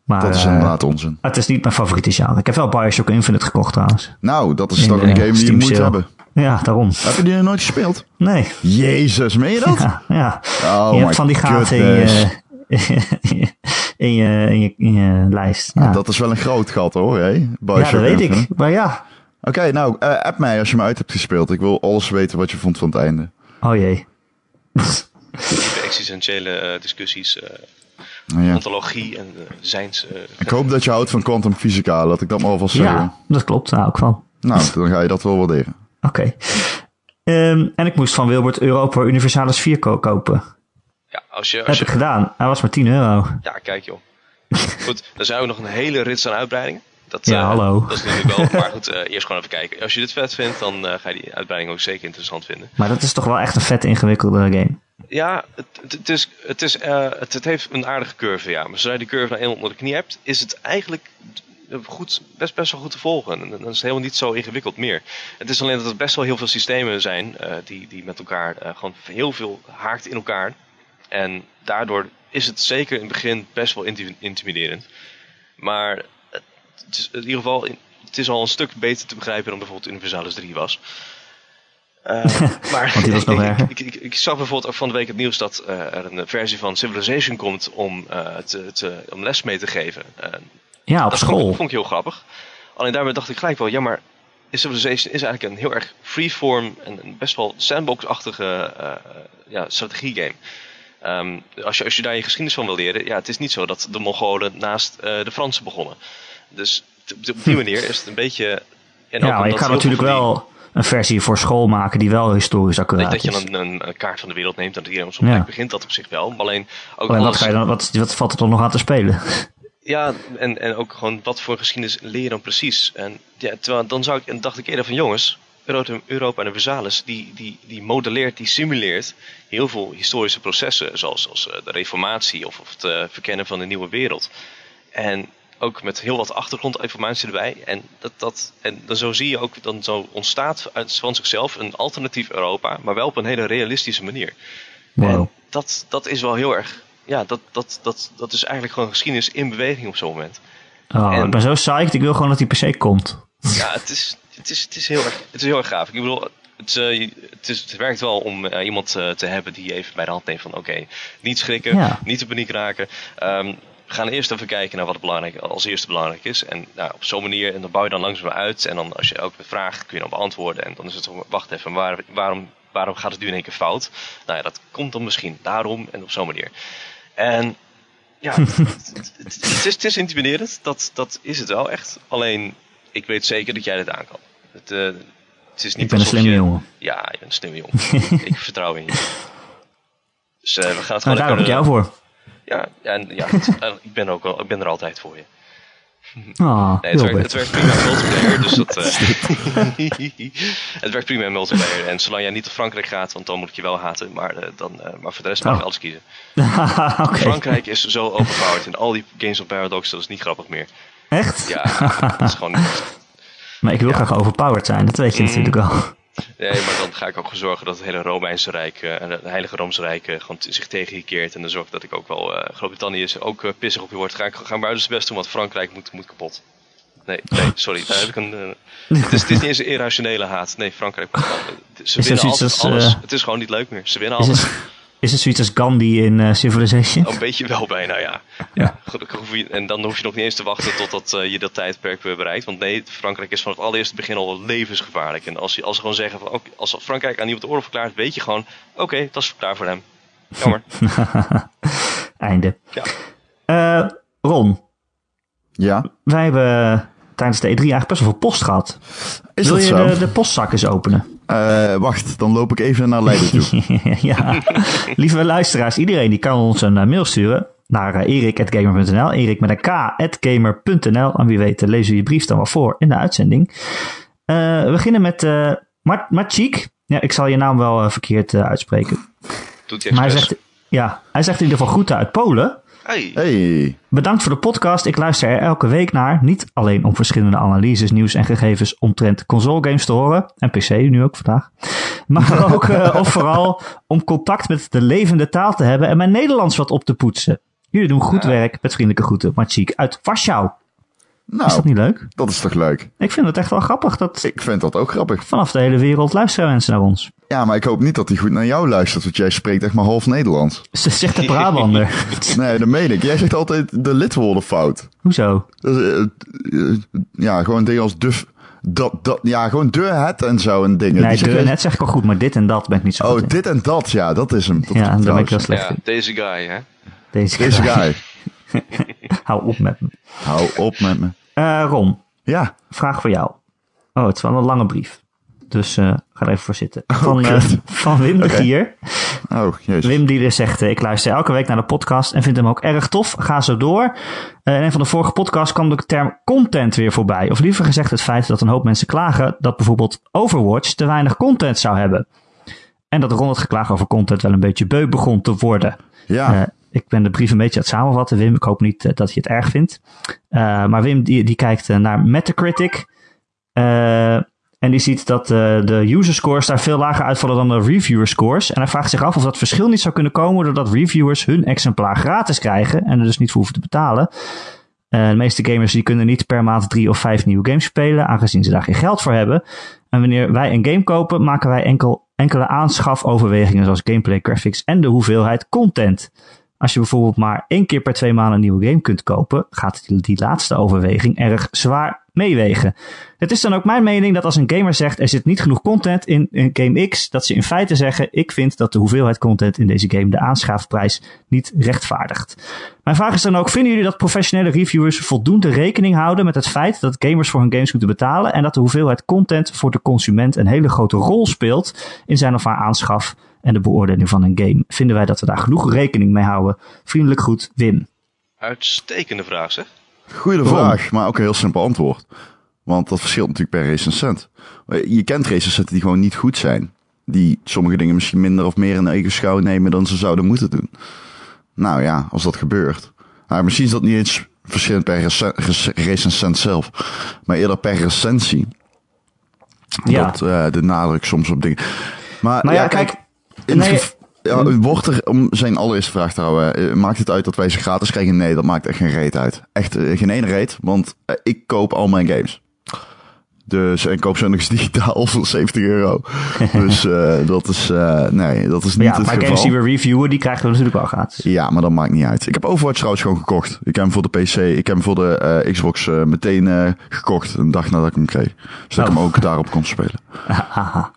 Maar Dat is inderdaad onzin. het is niet mijn favoriete genre. Ik heb wel Bioshock Infinite gekocht trouwens. Nou, dat is In toch een game die je moet sale. hebben. Ja, daarom. Heb je die nog nooit gespeeld? Nee. Jezus, meen je dat? Ja, ja. Oh je my hebt van die gaten in je, in, je, in, je, in je lijst. Ja, Dat is wel een groot gat hoor, hè? ja dat weet ik. Maar ja. Oké, nou, eh, app mij als je me uit hebt gespeeld. Ik wil alles weten wat je vond van het einde. Oh jee. De existentiële eh, discussies, eh, Nou ja. ontologie en uh, zijns... Ik hoop dat je houdt van quantum fysica, laat ik dat maar alvast zeggen. Ja, dat klopt. Daar hou ik van. Nou, dan ga je dat wel waarderen. Oké. Ehm, en ik moest van Wilbert Europa Universalis 4 ko- kopen. ja, als je, als heb je ik gedaan. Hij was maar 10 euro. Ja, kijk joh. Goed, er zijn ook nog een hele rits aan uitbreidingen. Dat, Ja, eh, hallo. Dat is natuurlijk wel. Maar goed, eh, eerst gewoon even kijken. Als je dit vet vindt, dan eh, ga je die uitbreiding ook zeker interessant vinden. Maar dat is toch wel echt een vet ingewikkelde game. Ja, het, het, is, het, is, het, het heeft een aardige curve, ja. Maar zodra je die curve nou eenmaal onder de knie hebt, is het eigenlijk goed, best, best wel goed te volgen. En dan is het helemaal niet zo ingewikkeld meer. Het is alleen dat er best wel heel veel systemen zijn eh, die, die met elkaar eh, gewoon heel veel haakt in elkaar. En daardoor is het zeker in het begin best wel inti- intimiderend. Maar het is in ieder geval, het is al een stuk beter te begrijpen dan bijvoorbeeld Universalis 3 was. Eh, maar Want die was nog erger. ik, ik, ik zag bijvoorbeeld ook van de week het nieuws dat eh, er een versie van Civilization komt om, eh, te, te- om les mee te geven. Ja, op dat vond, ik- school. vond ik heel grappig. Alleen daarbij dacht ik gelijk wel, ja maar Civilization is eigenlijk een heel erg freeform en een best wel sandbox-achtige eh, ja, strategiegame. Ehm, als, je, als je daar je geschiedenis van wil leren, ja, het is niet zo dat de Mongolen naast eh, de Fransen begonnen. Dus op die manier is het een beetje En Ja, maar je kan natuurlijk die- wel een versie voor school maken die wel historisch accuraat Dat je is. een, een, kaart van de wereld neemt en dat iedereen op zo'n Ja. plek begint, dat op zich wel. Maar alleen ook Alleen wat, ga je dan, wat, wat valt er dan nog aan te spelen? Ja, en, en ook gewoon wat voor geschiedenis leer je dan precies. En ja, terwijl dan zou ik, en dacht ik eerder van jongens, Europa, Europa en de die, die, die modelleert, die simuleert heel veel historische processen, zoals, eh, de reformatie of, of het eh, verkennen van de nieuwe wereld. En ook met heel wat achtergrondinformatie erbij. En, dat, dat, en dan zo zie je ook, dan zo ontstaat uit van zichzelf een alternatief Europa, maar wel op een hele realistische manier. Wow. En dat, dat is wel heel erg, ja, dat, dat, dat, dat is eigenlijk gewoon geschiedenis in beweging op zo'n moment. Oh, En- ik ben zo psyched, ik wil gewoon dat die PC komt. Ja, het is, het is, het is, heel, erg, het is heel erg gaaf. Ik bedoel, het, eh, het, is, het werkt wel om eh, iemand eh, te hebben die even bij de hand neemt van oké, niet schrikken, Ja. niet in paniek raken. Ehm, we gaan eerst even kijken naar wat belangrijk, als eerste belangrijk is. En nou, op zo'n manier, en dan bouw je dan langzaam uit. En dan als je elke vraag kun je dan beantwoorden. En dan is het zo, wacht even, waar, waarom, waarom gaat het nu in één keer fout? Nou ja, dat komt dan misschien daarom en op zo'n manier. En ja, het, is, het is intimiderend, dat, dat is het wel echt. Alleen, ik weet zeker dat jij dit aan kan. Het, eh, het is niet Ik ben een slimme je- jongen. Ja, je bent een slimme jongen. ik vertrouw in je. Dus eh, we gaan het Nou, gewoon daar heb ik jou voor. Ja, en, ja ik, ben ook, ik ben er altijd voor je. Ah, Nee, het, werkt, het werkt prima in multiplayer, dus dat... eh, het werkt prima in multiplayer. En zolang jij niet naar Frankrijk gaat, want dan moet ik je wel haten. Maar, eh, dan, eh, maar voor de rest mag je Oh. alles kiezen. Frankrijk is zo overpowered in al die games op Paradox, dat is niet grappig meer. echt? Ja, dat is gewoon niet... Maar ik wil graag overpowered zijn, dat weet je Mm. natuurlijk wel. Nee, maar dan ga ik ook zorgen dat het hele Romeinse Rijk eh, en het Heilige Roomse Rijk eh, gewoon zich tegen je keert. En dan zorg ik dat ik ook wel, eh Groot-Brittannië is ook eh, pissig op je wordt. Ga ik ga mijn uiterste best doen, want Frankrijk moet, moet kapot. Nee, nee, sorry. Daar heb ik een, het, is, het is niet eens een irrationele haat. Nee, Frankrijk. Ze Is winnen altijd als, alles. Het is gewoon niet leuk meer. Ze winnen alles. Is het zoiets als Gandhi in eh, Civilization? Een beetje wel bijna, ja. ja. gelukkig hoef je, en dan hoef je nog niet eens te wachten totdat eh, je dat tijdperk weer bereikt. Want nee, Frankrijk is van het allereerste begin al levensgevaarlijk. En als, je, als ze gewoon zeggen, van, oké, als Frankrijk aan iemand de oorlog verklaart, weet je gewoon, oké, dat is klaar voor hem. Jammer. Einde. Ja. Eh, Ron, Ja, wij hebben tijdens de E3 eigenlijk best wel veel post gehad. is Wil dat je zo? de, de postzak eens openen? Eh, wacht, dan loop ik even naar Leiden toe. ja, lieve luisteraars, iedereen die kan ons een eh, mail sturen naar uh, erik.gamer.nl. Erik met een k, at gamer.nl. En wie weet eh, lezen we je brief dan wel voor in de uitzending. Eh, we beginnen met uh, Mart Martjik. Ja, ik zal je naam wel uh, verkeerd uh, uitspreken. Doet hij Maar hij zegt, ja, hij zegt in ieder geval groeten uit Polen. Hey. Hey, Bedankt voor de podcast. Ik luister er elke week naar. Niet alleen om verschillende analyses, nieuws en gegevens omtrent console games te horen. En PC nu ook vandaag. Maar ook uh, of vooral om contact met de levende taal te hebben en mijn Nederlands wat op te poetsen. Jullie doen goed Ja. werk. Met vriendelijke groeten. Martjiek uit Warschau. Nou, Is dat niet leuk? dat is toch leuk? Ik vind het echt wel grappig dat Ik vind dat ook grappig. vanaf de hele wereld luisteren mensen naar ons. Ja, maar ik hoop niet dat hij goed naar jou luistert, want jij spreekt echt maar half Nederlands. Ze zegt de Brabander. Nee, dat meen ik. Jij zegt altijd de lidwoorden fout. Hoezo? Dus, eh, eh, ja, gewoon dingen als duf, dat, dat, ja, gewoon de, het en zo en dingen. Nee, zeg de, net zeg ik al goed, maar dit en dat ben ik niet zo goed Oh, in. dit en dat, ja, dat is hem. Dat Ja, daar ben ik wel slecht Ja, in. deze guy, hè. Deze, Deze guy. Hou op met me. Hou op met me. Eh, Ron, Ja, vraag voor jou. Oh, het is wel een lange brief. Dus eh ga er even voor zitten. Van, eh, van Wim de. Gier. oh, jezus. Wim die dus zegt, ik luister elke week naar de podcast en vind hem ook erg tof. Ga zo door. In een van de vorige podcasts kwam de term content weer voorbij. Of liever gezegd het feit dat een hoop mensen klagen dat bijvoorbeeld Overwatch te weinig content zou hebben. En dat Ron het geklaag over content wel een beetje beu begon te worden. Ja, ik ben de brief een beetje aan het samenvatten, Wim. Ik hoop niet eh, dat je het erg vindt. Eh, maar Wim die, die kijkt eh, naar Metacritic. En die ziet dat de user scores daar veel lager uitvallen dan de reviewer scores. En hij vraagt zich af of dat verschil niet zou kunnen komen doordat reviewers hun exemplaar gratis krijgen en er dus niet voor hoeven te betalen. Eh, de meeste gamers die kunnen niet per maand drie of vijf nieuwe games spelen, aangezien ze daar geen geld voor hebben. En wanneer wij een game kopen, maken wij enkel, enkele aanschafoverwegingen zoals gameplay, graphics en de hoeveelheid content. Als je bijvoorbeeld maar één keer per twee maanden een nieuwe game kunt kopen, gaat die, die laatste overweging erg zwaar meewegen. Het is dan ook mijn mening dat als een gamer zegt er zit niet genoeg content in, in Game X, dat ze in feite zeggen ik vind dat de hoeveelheid content in deze game de aanschaafprijs niet rechtvaardigt. Mijn vraag is dan ook, vinden jullie dat professionele reviewers voldoende rekening houden met het feit dat gamers voor hun games moeten betalen en dat de hoeveelheid content voor de consument een hele grote rol speelt in zijn of haar aanschaf en de beoordeling van een game? Vinden wij dat we daar genoeg rekening mee houden? Vriendelijk goed, Wim. Uitstekende vraag zeg. Goeie vraag, maar ook een heel simpel antwoord. Want dat verschilt natuurlijk per recensent. Je kent recensenten die gewoon niet goed zijn. Die sommige dingen misschien minder of meer in eigen schouw nemen dan ze zouden moeten doen. Nou ja, als dat gebeurt. Nou, misschien is dat niet eens verschillend per recensent zelf. Maar eerder per recensie. Ja. Dat uh, de nadruk soms op dingen. Maar, maar ja, kijk. In nee, ja, hm? wordt er, om zijn allereerste vraag trouwen, eh, maakt het uit dat wij ze gratis krijgen? Nee, dat maakt echt geen reet uit. Echt uh, geen ene reet, want uh, ik koop al mijn games. Dus ik koop ze nog eens digitaal voor 70 euro. dus uh, dat is, nee, dat is niet ja, het maar geval. games die we reviewen, die krijgen we natuurlijk wel gratis. Ja, maar dat maakt niet uit. Ik heb Overwatch trouwens gewoon gekocht. Ik heb hem voor de PC, ik heb hem voor de Xbox meteen gekocht, een dag nadat ik hem kreeg. Zodat oh. ik hem ook daarop kon spelen.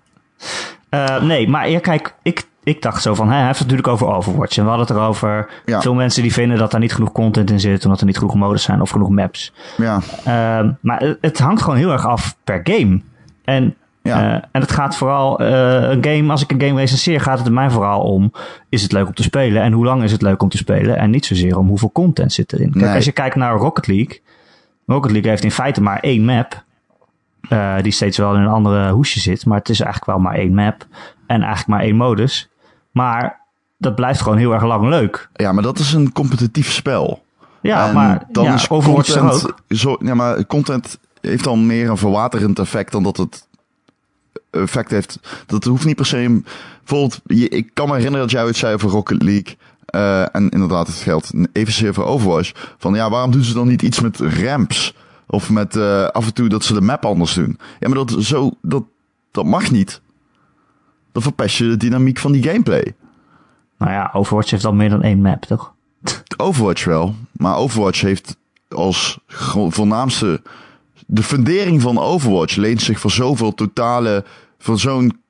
nee, maar ja, kijk, ik ik dacht zo van, hij heeft het natuurlijk over Overwatch. En we hadden het erover. Ja. Veel mensen die vinden dat daar niet genoeg content in zit. Omdat er niet genoeg modes zijn of genoeg maps. Ja. Uh, maar het hangt gewoon heel erg af per game. En, ja. uh, en het gaat vooral, een game, als ik een game recenseer, gaat het er mij vooral om, is het leuk om te spelen? En hoe lang is het leuk om te spelen? En niet zozeer om hoeveel content zit erin. Kijk, als je kijkt naar Rocket League. Rocket League heeft in feite maar één map. Uh, die steeds wel in een andere hoesje zit. Maar het is eigenlijk wel maar één map. En eigenlijk maar één modus. Maar dat blijft gewoon heel erg lang leuk. Ja, maar dat is een competitief spel. Ja, maar dan ja, is content, ook. Zo, ja, maar content heeft dan meer een verwaterend effect dan dat het effect heeft. Dat hoeft niet per se. Bijvoorbeeld, ik kan me herinneren dat jij het zei over Rocket League. Uh, en inderdaad, het geldt evenzeer voor Overwatch. Van ja, waarom doen ze dan niet iets met ramps? Of met uh, af en toe dat ze de map anders doen. Ja, maar dat, zo, dat, dat mag niet dan verpest je de dynamiek van die gameplay. Nou ja, Overwatch heeft al meer dan één map, toch? Overwatch wel, maar Overwatch heeft als voornaamste... De fundering van Overwatch leent zich voor zoveel totale... voor zo'n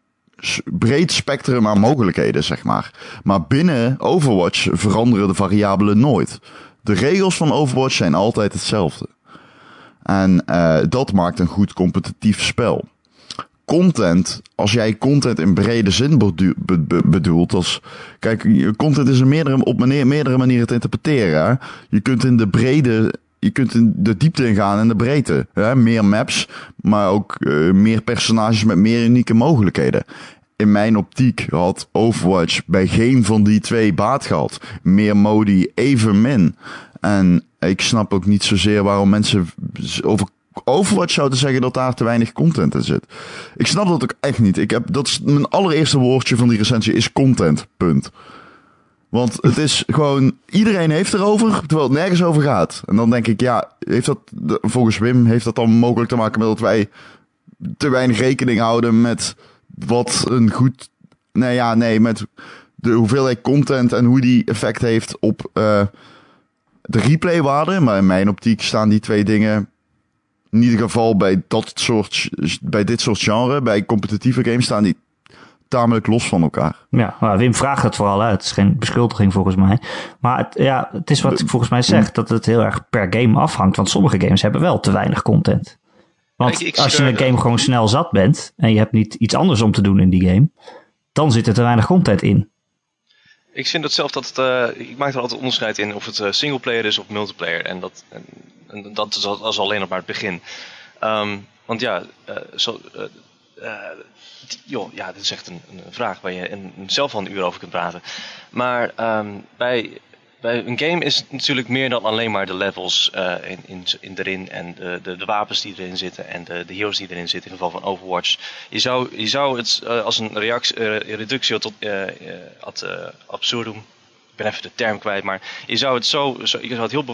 breed spectrum aan mogelijkheden, zeg maar. Maar binnen Overwatch veranderen de variabelen nooit. De regels van Overwatch zijn altijd hetzelfde. En uh, dat maakt een goed competitief spel content, als jij content in brede zin bedoelt, als, kijk, content is een meerdere, op meerdere manieren te interpreteren. Je kunt in de brede, je kunt in de diepte ingaan en de breedte. Hè? Meer maps, maar ook uh, meer personages met meer unieke mogelijkheden. In mijn optiek had Overwatch bij geen van die twee baat gehad. Meer modi evenmin. En ik snap ook niet zozeer waarom mensen over Overwatch zouden zeggen dat daar te weinig content in zit. Ik snap dat ook echt niet. Ik heb, dat mijn allereerste woordje van die recensie is content. Punt. Want het is gewoon, iedereen heeft erover, terwijl het nergens over gaat. En dan denk ik, ja, heeft dat, volgens Wim, heeft dat dan mogelijk te maken met dat wij te weinig rekening houden met wat een goed, nee ja, nee, met de hoeveelheid content en hoe die effect heeft op uh, de replaywaarde. Maar in mijn optiek staan die twee dingen in ieder geval bij, dat soort, bij dit soort genre, bij competitieve games, staan die tamelijk los van elkaar. Ja, maar Wim vraagt het vooral uit. Het is geen beschuldiging volgens mij. Maar het, ja, het is wat ik volgens mij zeg, dat het heel erg per game afhangt. Want sommige games hebben wel te weinig content. Want als je een game gewoon snel zat bent en je hebt niet iets anders om te doen in die game, dan zit er te weinig content in. Ik vind dat zelf dat het, uh, ik maak er altijd onderscheid in of het uh, singleplayer is of multiplayer. En dat, en dat is, als alleen nog maar het begin. Um, want ja, uh, zo, joh, ja, dit is echt een, een vraag waar je zelf al een uur over kunt praten. Maar um, bij, bij een game is het natuurlijk meer dan alleen maar de levels in, in, in erin en de, de, de, wapens die erin zitten en de, de heroes die erin zitten, in geval van Overwatch. Je zou, je zou het als een reactie, reductio tot ad absurdum, ik ben even de term kwijt, maar je zou het zo, zo je zou het heel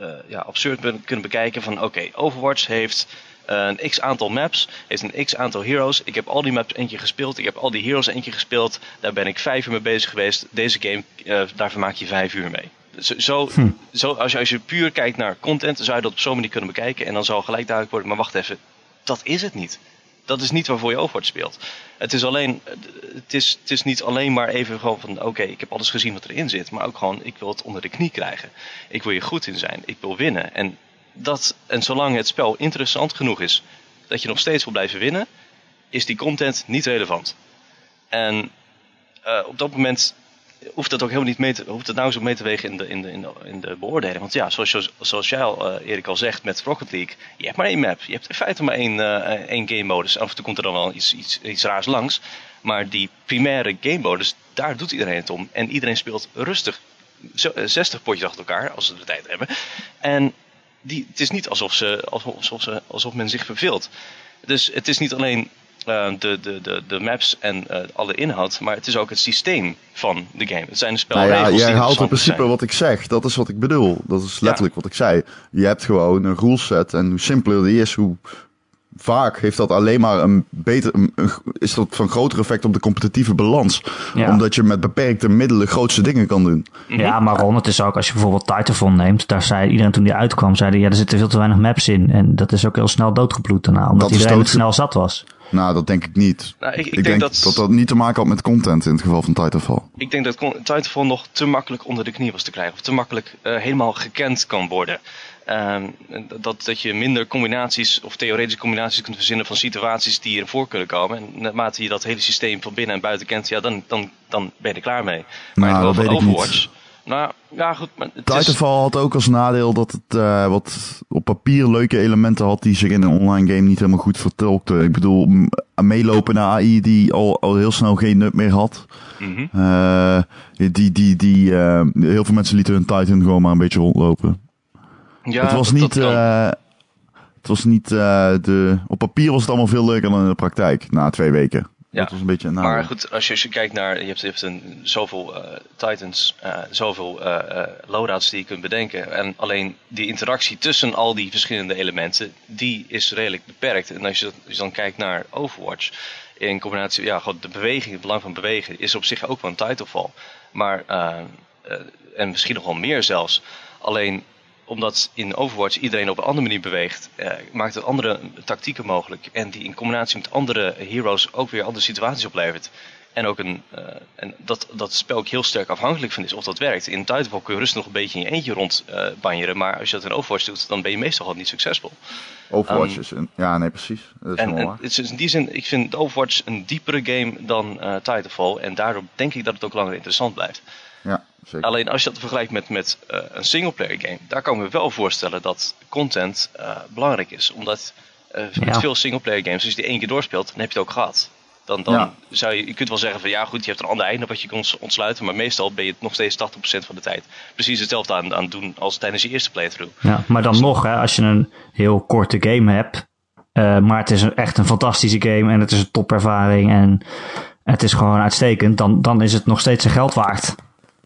uh, ja, absurd kunnen bekijken van oké, Overwatch heeft een x aantal maps, heeft een x aantal heroes. Ik heb al die maps eentje gespeeld, ik heb al die heroes eentje gespeeld. Daar ben ik vijf uur mee bezig geweest. Deze game, uh, daar vermaak je vijf uur mee. Zo, zo, hm. zo, als, je, als je puur kijkt naar content, zou je dat op zo'n manier kunnen bekijken. En dan zal gelijk duidelijk worden, maar wacht even, dat is het niet. Dat is niet waarvoor je Overwatch speelt. Het is, alleen, het is, het is niet alleen maar even gewoon van, oké, ik heb alles gezien wat erin zit. Maar ook gewoon, ik wil het onder de knie krijgen. Ik wil je goed in zijn. Ik wil winnen. En, dat, en zolang het spel interessant genoeg is, dat je nog steeds wil blijven winnen, is die content niet relevant. En uh, op dat moment hoeft dat ook helemaal niet mee te, hoeft nou zo mee te wegen in de, in de, in de, in de beoordeling. Want ja, zoals, zoals jij al, uh, Erik al zegt met Rocket League, je hebt maar één map. Je hebt in feite maar één, uh, één game modus. Af en toe komt er dan wel iets, iets, iets raars langs. Maar die primaire game modus, daar doet iedereen het om. En iedereen speelt rustig 60 potjes achter elkaar, als ze de tijd hebben. En die, het is niet alsof, ze, alsof, ze, alsof men zich verveelt. Dus het is niet alleen uh, de, de, de, de maps en uh, alle inhoud, maar het is ook het systeem van de game. Het zijn de spelregels. Nou ja, jij haalt in principe wat ik zeg. Dat is wat ik bedoel. Dat is letterlijk wat ik zei. Je hebt gewoon een ruleset en hoe simpeler die is, hoe vaak heeft dat alleen maar een beter, een, is dat van groter effect op de competitieve balans. Omdat je met beperkte middelen grootste dingen kan doen. Ja, maar Ron, het is ook als je bijvoorbeeld Titanfall neemt, daar zei iedereen toen die uitkwam, zei ja, er zitten veel te weinig maps in. En dat is ook heel snel doodgebloed daarna, omdat dat iedereen snel zat was. Nou, dat denk ik niet. Nou, ik, ik, denk, dat, dat dat niet te maken had met content in het geval van Titanfall. Ik denk dat Titanfall nog te makkelijk onder de knie was te krijgen. Of te makkelijk uh, helemaal gekend kan worden. Uh, dat, dat je minder combinaties of theoretische combinaties kunt verzinnen van situaties die erin voor kunnen komen. En naarmate je dat hele systeem van binnen en buiten kent, ja, dan, dan, dan ben je er klaar mee. Maar nou, het geval van Overwatch... Nou, ja goed. Maar het Titanfall had ook als nadeel dat het uh, wat op papier leuke elementen had die zich in een online game niet helemaal goed vertolkten. Ik bedoel, meelopen naar AI die al, al heel snel geen nut meer had. Mm -hmm. uh, die, die, die, uh, heel veel mensen lieten hun Titan gewoon maar een beetje rondlopen. Ja, het was niet, het was niet de, op papier was het allemaal veel leuker dan in de praktijk na twee weken. Ja, dat was een beetje, nou, maar goed, als je, als je kijkt naar, je hebt, je hebt een, zoveel uh, Titans, zoveel loadouts die je kunt bedenken. En alleen die interactie tussen al die verschillende elementen, die is redelijk beperkt. En als je, als je dan kijkt naar Overwatch, in combinatie, ja, gewoon de beweging, het belang van bewegen, is op zich ook wel een Titanfall. Maar, en misschien nog wel meer zelfs. Alleen omdat in Overwatch iedereen op een andere manier beweegt, eh, maakt het andere tactieken mogelijk. En die in combinatie met andere heroes ook weer andere situaties oplevert. En ook een, uh, en dat, dat spel ook heel sterk afhankelijk van is of dat werkt. In Titanfall kun je rustig nog een beetje in je eentje rondbanjeren. Uh, maar als je dat in Overwatch doet, dan ben je meestal al niet succesvol. Overwatch um, is een, ja nee precies. Dat is en, en het is in die zin, ik vind Overwatch een diepere game dan uh, Titanfall. En daardoor denk ik dat het ook langer interessant blijft. Ja. Alleen als je dat vergelijkt met, met uh, een singleplayer game, daar kan ik me wel voorstellen dat content uh, belangrijk is. Omdat uh, ja. met veel singleplayer games, als je die één keer doorspeelt, dan heb je het ook gehad. Dan, dan ja. zou je, je kunt wel zeggen van ja goed, je hebt een ander einde wat je kan ontsluiten, maar meestal ben je het nog steeds 80% van de tijd precies hetzelfde aan, aan doen als tijdens je eerste playthrough. Ja, maar dan nog, hè, als je een heel korte game hebt, maar het is een, echt een fantastische game en het is een topervaring en het is gewoon uitstekend, dan, dan is het nog steeds zijn geld waard.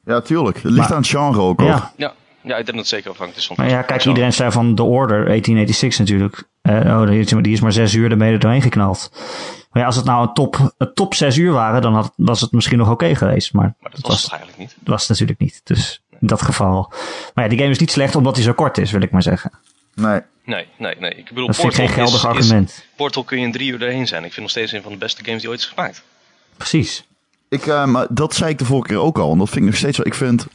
Ja, tuurlijk. Het ligt aan het genre ook. Ja. ja. Ja, ik denk dat het zeker afhankelijk is van Maar ja, kijk, iedereen zei van The Order, 1886 natuurlijk. Uh, oh, die is maar zes uur ermee doorheen geknald. Maar ja, als het nou een top, een top zes uur waren, dan had, was het misschien nog oké geweest. Maar, maar dat was het eigenlijk niet. Dat was het natuurlijk niet. Dus in dat geval. Maar ja, die game is niet slecht omdat hij zo kort is, wil ik maar zeggen. Nee. Nee, nee, nee. Ik bedoel, dat Portal vind ik geen geldig argument. Portal kun je in drie uur erheen zijn. Ik vind nog steeds een van de beste games die ooit is gemaakt. Precies. Ik, uh, maar dat zei ik de vorige keer ook al. En dat vind ik nog steeds zo. Ik vind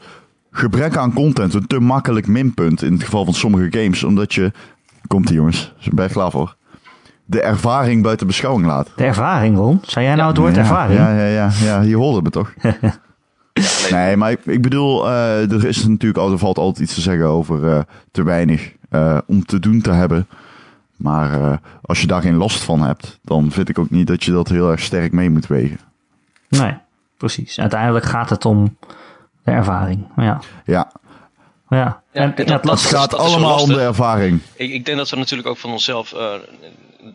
gebrek aan content een te makkelijk minpunt. In het geval van sommige games. Omdat je. Komt hier jongens. Ben je klaar voor? De ervaring buiten beschouwing laat. De ervaring, Ron? Zei jij nou het woord ervaring? Ja, ja, ja, ja. Je hoorde me toch? nee, maar ik, ik bedoel, uh, er is natuurlijk altijd, valt altijd iets te zeggen over uh, te weinig om te doen te hebben. Maar als je daar geen last van hebt, dan vind ik ook niet dat je dat heel erg sterk mee moet wegen. Nee, precies. Uiteindelijk gaat het om de ervaring. Ja. Ja. Ja, en, en dat, gaat allemaal om de ervaring. Ik, ik, denk dat we natuurlijk ook van onszelf, uh,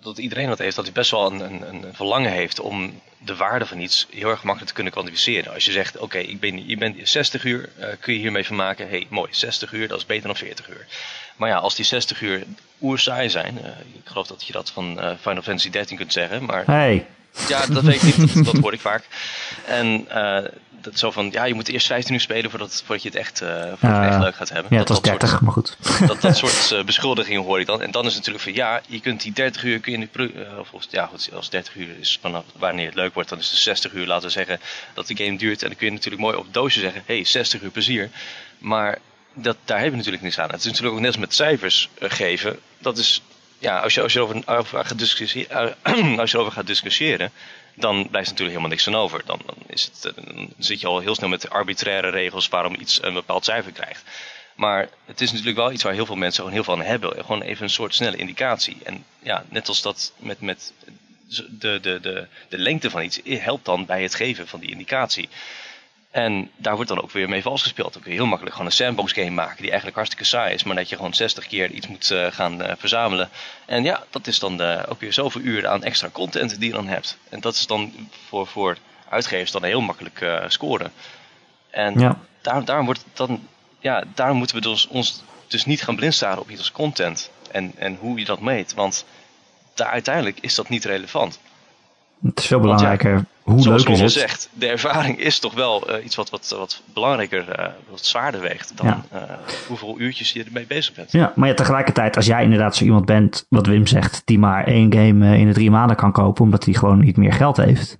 dat iedereen dat heeft, dat hij best wel een, een, een verlangen heeft om de waarde van iets heel erg makkelijk te kunnen kwantificeren. Als je zegt, oké, ik ben, je bent 60 uur, uh, kun je hiermee vermaken. hey, mooi, 60 uur, dat is beter dan 40 uur. Maar ja, als die 60 uur oerzaai zijn, uh, ik geloof dat je dat van uh, Final Fantasy 13 kunt zeggen, maar... Hey. Ja, dat weet ik niet, dat, dat hoor ik vaak. En dat zo van, ja, je moet eerst 15 uur spelen voordat, voordat je het echt, uh, voordat uh, het echt leuk gaat hebben. Ja, het was 30, soort, maar goed. Dat, dat soort uh, beschuldigingen hoor ik dan. En dan is het natuurlijk van, ja, je kunt die 30 uur, kun je of, ja goed, als 30 uur is vanaf wanneer het leuk wordt, dan is het 60 uur, laten we zeggen, dat de game duurt. En dan kun je natuurlijk mooi op het doosje zeggen, hey, 60 uur plezier. Maar dat, daar hebben we natuurlijk niks aan. Het is natuurlijk ook net als met cijfers geven. Dat is, ja, als je, als je, over, over, gaat discussiëren, als je erover gaat discussiëren, dan blijft natuurlijk helemaal niks van over. Dan, dan, is het, eh, zit je al heel snel met arbitraire regels waarom iets een bepaald cijfer krijgt. Maar het is natuurlijk wel iets waar heel veel mensen gewoon heel veel hebben. Gewoon even een soort snelle indicatie. En ja, net als dat met, met de, de, de, de lengte van iets helpt dan bij het geven van die indicatie. En daar wordt dan ook weer mee vals gespeeld. Dan kun je heel makkelijk gewoon een sandbox game maken die eigenlijk hartstikke saai is, maar dat je gewoon 60 keer iets moet uh, gaan uh, verzamelen. En ja, dat is dan uh, ook weer zoveel uren aan extra content die je dan hebt. En dat is dan voor, voor uitgevers dan heel makkelijk scoren. En ja. daar, daarom, wordt dan, ja, daarom moeten we dus, ons dus niet gaan blindstaren op iets als content en, en hoe je dat meet. Want daar, uiteindelijk is dat niet relevant. Het is veel belangrijker ja, hoe zoals leuk is het. zegt, de ervaring is toch wel uh, iets wat, wat, wat belangrijker, uh, wat zwaarder weegt dan ja. uh, hoeveel uurtjes je ermee bezig bent. Ja, maar ja, tegelijkertijd, als jij inderdaad zo iemand bent, wat Wim zegt, die maar één game in de drie maanden kan kopen, omdat hij gewoon niet meer geld heeft.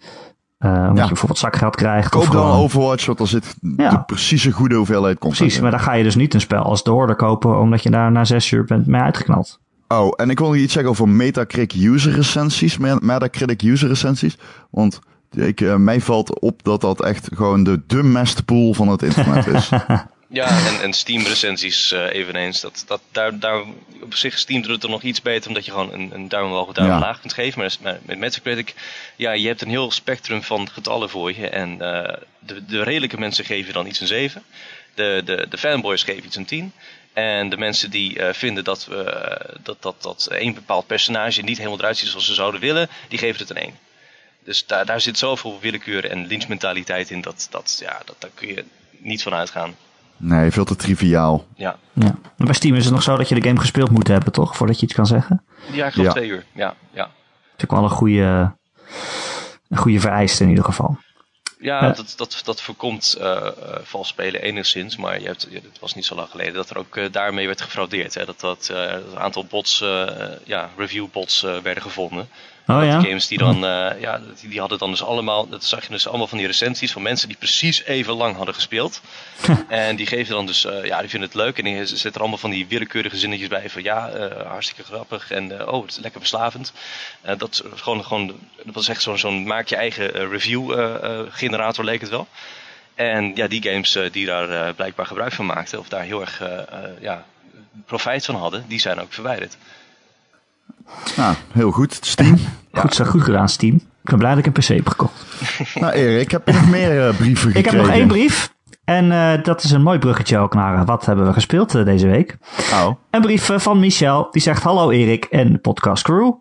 omdat ja. je bijvoorbeeld zakgeld krijgt. Koop of dan gewoon... Overwatch, want dan zit ja. de precieze goede hoeveelheid content Precies, maar dan ga je dus niet een spel als de Order kopen, omdat je daar na zes uur bent mee uitgeknald. Oh, en ik wil nog iets zeggen over Metacritic user recensies. Metacritic user recensies. Want ik, uh, mij valt op dat dat echt gewoon de, de mestpool van het internet is. ja, en, en Steam recensies uh, eveneens. Dat, dat, daar, daar, op zich Steam doet het er nog iets beter, omdat je gewoon een, een duim omhoog of duim ja. laag kunt geven. Maar met Metacritic, ja, je hebt een heel spectrum van getallen voor je. En uh, de, de redelijke mensen geven dan iets een 7. De, de, de fanboys geven iets een 10. En de mensen die uh, vinden dat, uh, dat, dat, dat een bepaald personage niet helemaal eruit ziet zoals ze zouden willen, die geven het een 1. Dus daar, daar zit zoveel willekeur en lynchmentaliteit in, dat, dat, ja, dat, daar kun je niet van uitgaan. Nee, veel te triviaal. Ja. ja. Maar bij Steam is het nog zo dat je de game gespeeld moet hebben, toch? Voordat je iets kan zeggen? Ja, ik geloof ja. twee uur. Ja, ja. Dat is ook wel een goede, een goede vereiste in ieder geval. Ja, ja, Dat, dat, dat voorkomt uh, uh, vals spelen enigszins. Maar je hebt, het was niet zo lang geleden dat er ook uh, daarmee werd gefraudeerd. Hè? Dat, dat een aantal bots, ja, review bots werden gevonden. Oh, ja? games die dan, ja, die, die, hadden dan dus allemaal, dat zag je dus allemaal van die recensies van mensen die precies even lang hadden gespeeld. en die geven dan dus, ja, die vinden het leuk en die zetten er allemaal van die willekeurige zinnetjes bij van ja, hartstikke grappig en oh, het is lekker verslavend. dat, gewoon, gewoon, dat was echt zo'n zo'n maak je eigen review generator leek het wel. En ja, die games die daar blijkbaar gebruik van maakten, of daar heel erg ja, profijt van hadden, die zijn ook verwijderd. Nou, heel goed. Steam. Ja. Goed, zo goed gedaan, Steam. Ik ben blij dat ik een PC heb gekocht. nou, Erik, heb je nog meer brieven gekregen? Ik heb nog één brief. En dat is een mooi bruggetje ook naar wat hebben we gespeeld deze week. Oh. Een brief van Michel, die zegt: Hallo Erik en podcast crew.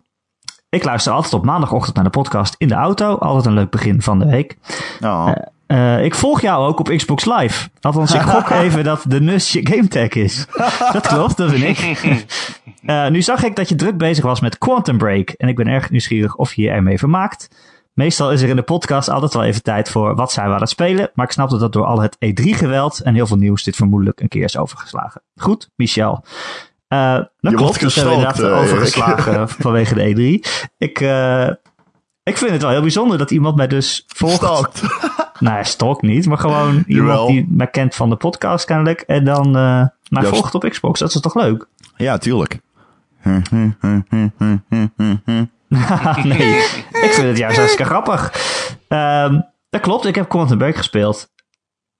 Ik luister altijd op maandagochtend naar de podcast in de auto. Altijd een leuk begin van de week. Oh. Uh, ik volg jou ook op Xbox Live. Althans, ik gok even dat de NUS je gametag is. dat klopt, dat ben ik. uh, nu zag ik dat je druk bezig was met Quantum Break. En ik ben erg nieuwsgierig of je je ermee vermaakt. Meestal is er in de podcast altijd wel even tijd voor wat zijn we aan het spelen. Maar ik snapte dat door al het E3-geweld en heel veel nieuws dit vermoedelijk een keer is overgeslagen. Goed, Michel. Uh, dat klopt, dat hebben we inderdaad uh, overgeslagen vanwege de E3. Ik, ik vind het wel heel bijzonder dat iemand mij dus volgt. Nou, stalkt niet, maar gewoon iemand die mij kent van de podcast kennelijk. En dan mij volgt op Xbox. Dat is toch leuk? Ja, tuurlijk. nee, ik vind het juist hartstikke grappig. Um, dat klopt, ik heb Quantum Break gespeeld.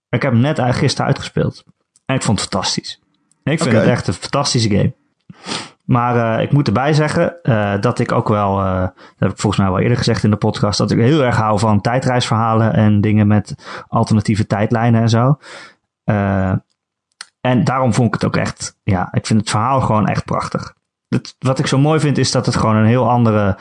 Ik heb hem net gisteren uitgespeeld. En ik vond het fantastisch. Ik vind okay. het echt een fantastische game. Maar uh, ik moet erbij zeggen uh, dat ik ook wel, uh, dat heb ik volgens mij wel eerder gezegd in de podcast, dat ik heel erg hou van tijdreisverhalen en dingen met alternatieve tijdlijnen en zo. en daarom vond ik het ook echt, ja, ik vind het verhaal gewoon echt prachtig. Het, wat ik zo mooi vind is dat het gewoon een heel andere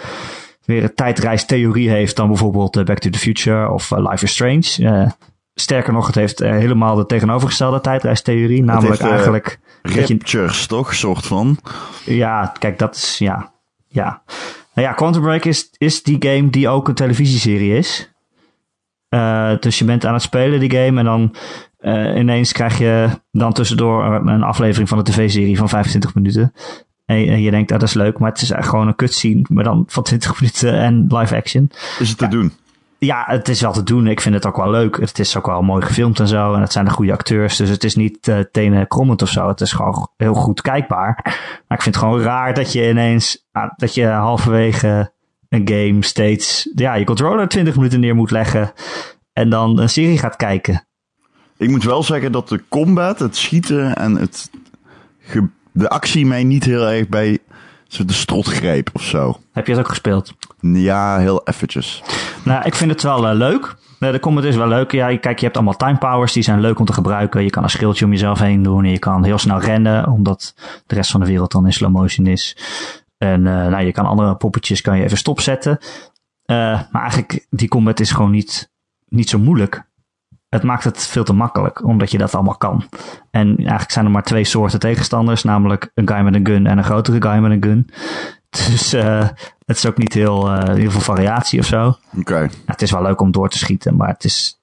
weer een tijdreistheorie heeft dan bijvoorbeeld Back to the Future of Life is Strange. Sterker nog, het heeft helemaal de tegenovergestelde tijdreistheorie. Namelijk eigenlijk... Raptures, je, toch? Soort van. Ja, kijk, dat is... Ja, ja. Nou ja, Quantum Break is, is die game die ook een televisieserie is. dus je bent aan het spelen die game en dan ineens krijg je dan tussendoor een aflevering van de tv-serie van 25 minuten. En, je denkt, ah, dat is leuk, maar het is eigenlijk gewoon een cutscene, maar dan van 20 minuten en live action. Is het te doen? Ja, het is wel te doen. Ik vind het ook wel leuk. Het is ook wel mooi gefilmd en zo. En het zijn de goede acteurs. Dus het is niet uh, tenen krommend of zo. Het is gewoon heel goed kijkbaar. Maar ik vind het gewoon raar dat je ineens, uh, dat je halverwege een game steeds, ja, je controller 20 minuten neer moet leggen. En dan een serie gaat kijken. Ik moet wel zeggen dat de combat, het schieten en het, de actie mij niet heel erg bij de strot greep of zo. Heb je het ook gespeeld? Ja, heel eventjes. Nou, ik vind het wel uh, leuk. De combat is wel leuk. Ja, kijk, je hebt allemaal time powers. Die zijn leuk om te gebruiken. Je kan een schildje om jezelf heen doen. En je kan heel snel rennen. Omdat de rest van de wereld dan in slow motion is. En uh, nou, je kan andere poppetjes kan je even stopzetten. Uh, maar eigenlijk, die combat is gewoon niet, niet zo moeilijk het maakt het veel te makkelijk, omdat je dat allemaal kan. En eigenlijk zijn er maar twee soorten tegenstanders, namelijk een guy met een gun en een grotere guy met een gun. Dus het is ook niet heel, uh, heel veel variatie of zo. Oké. het is wel leuk om door te schieten, maar het is,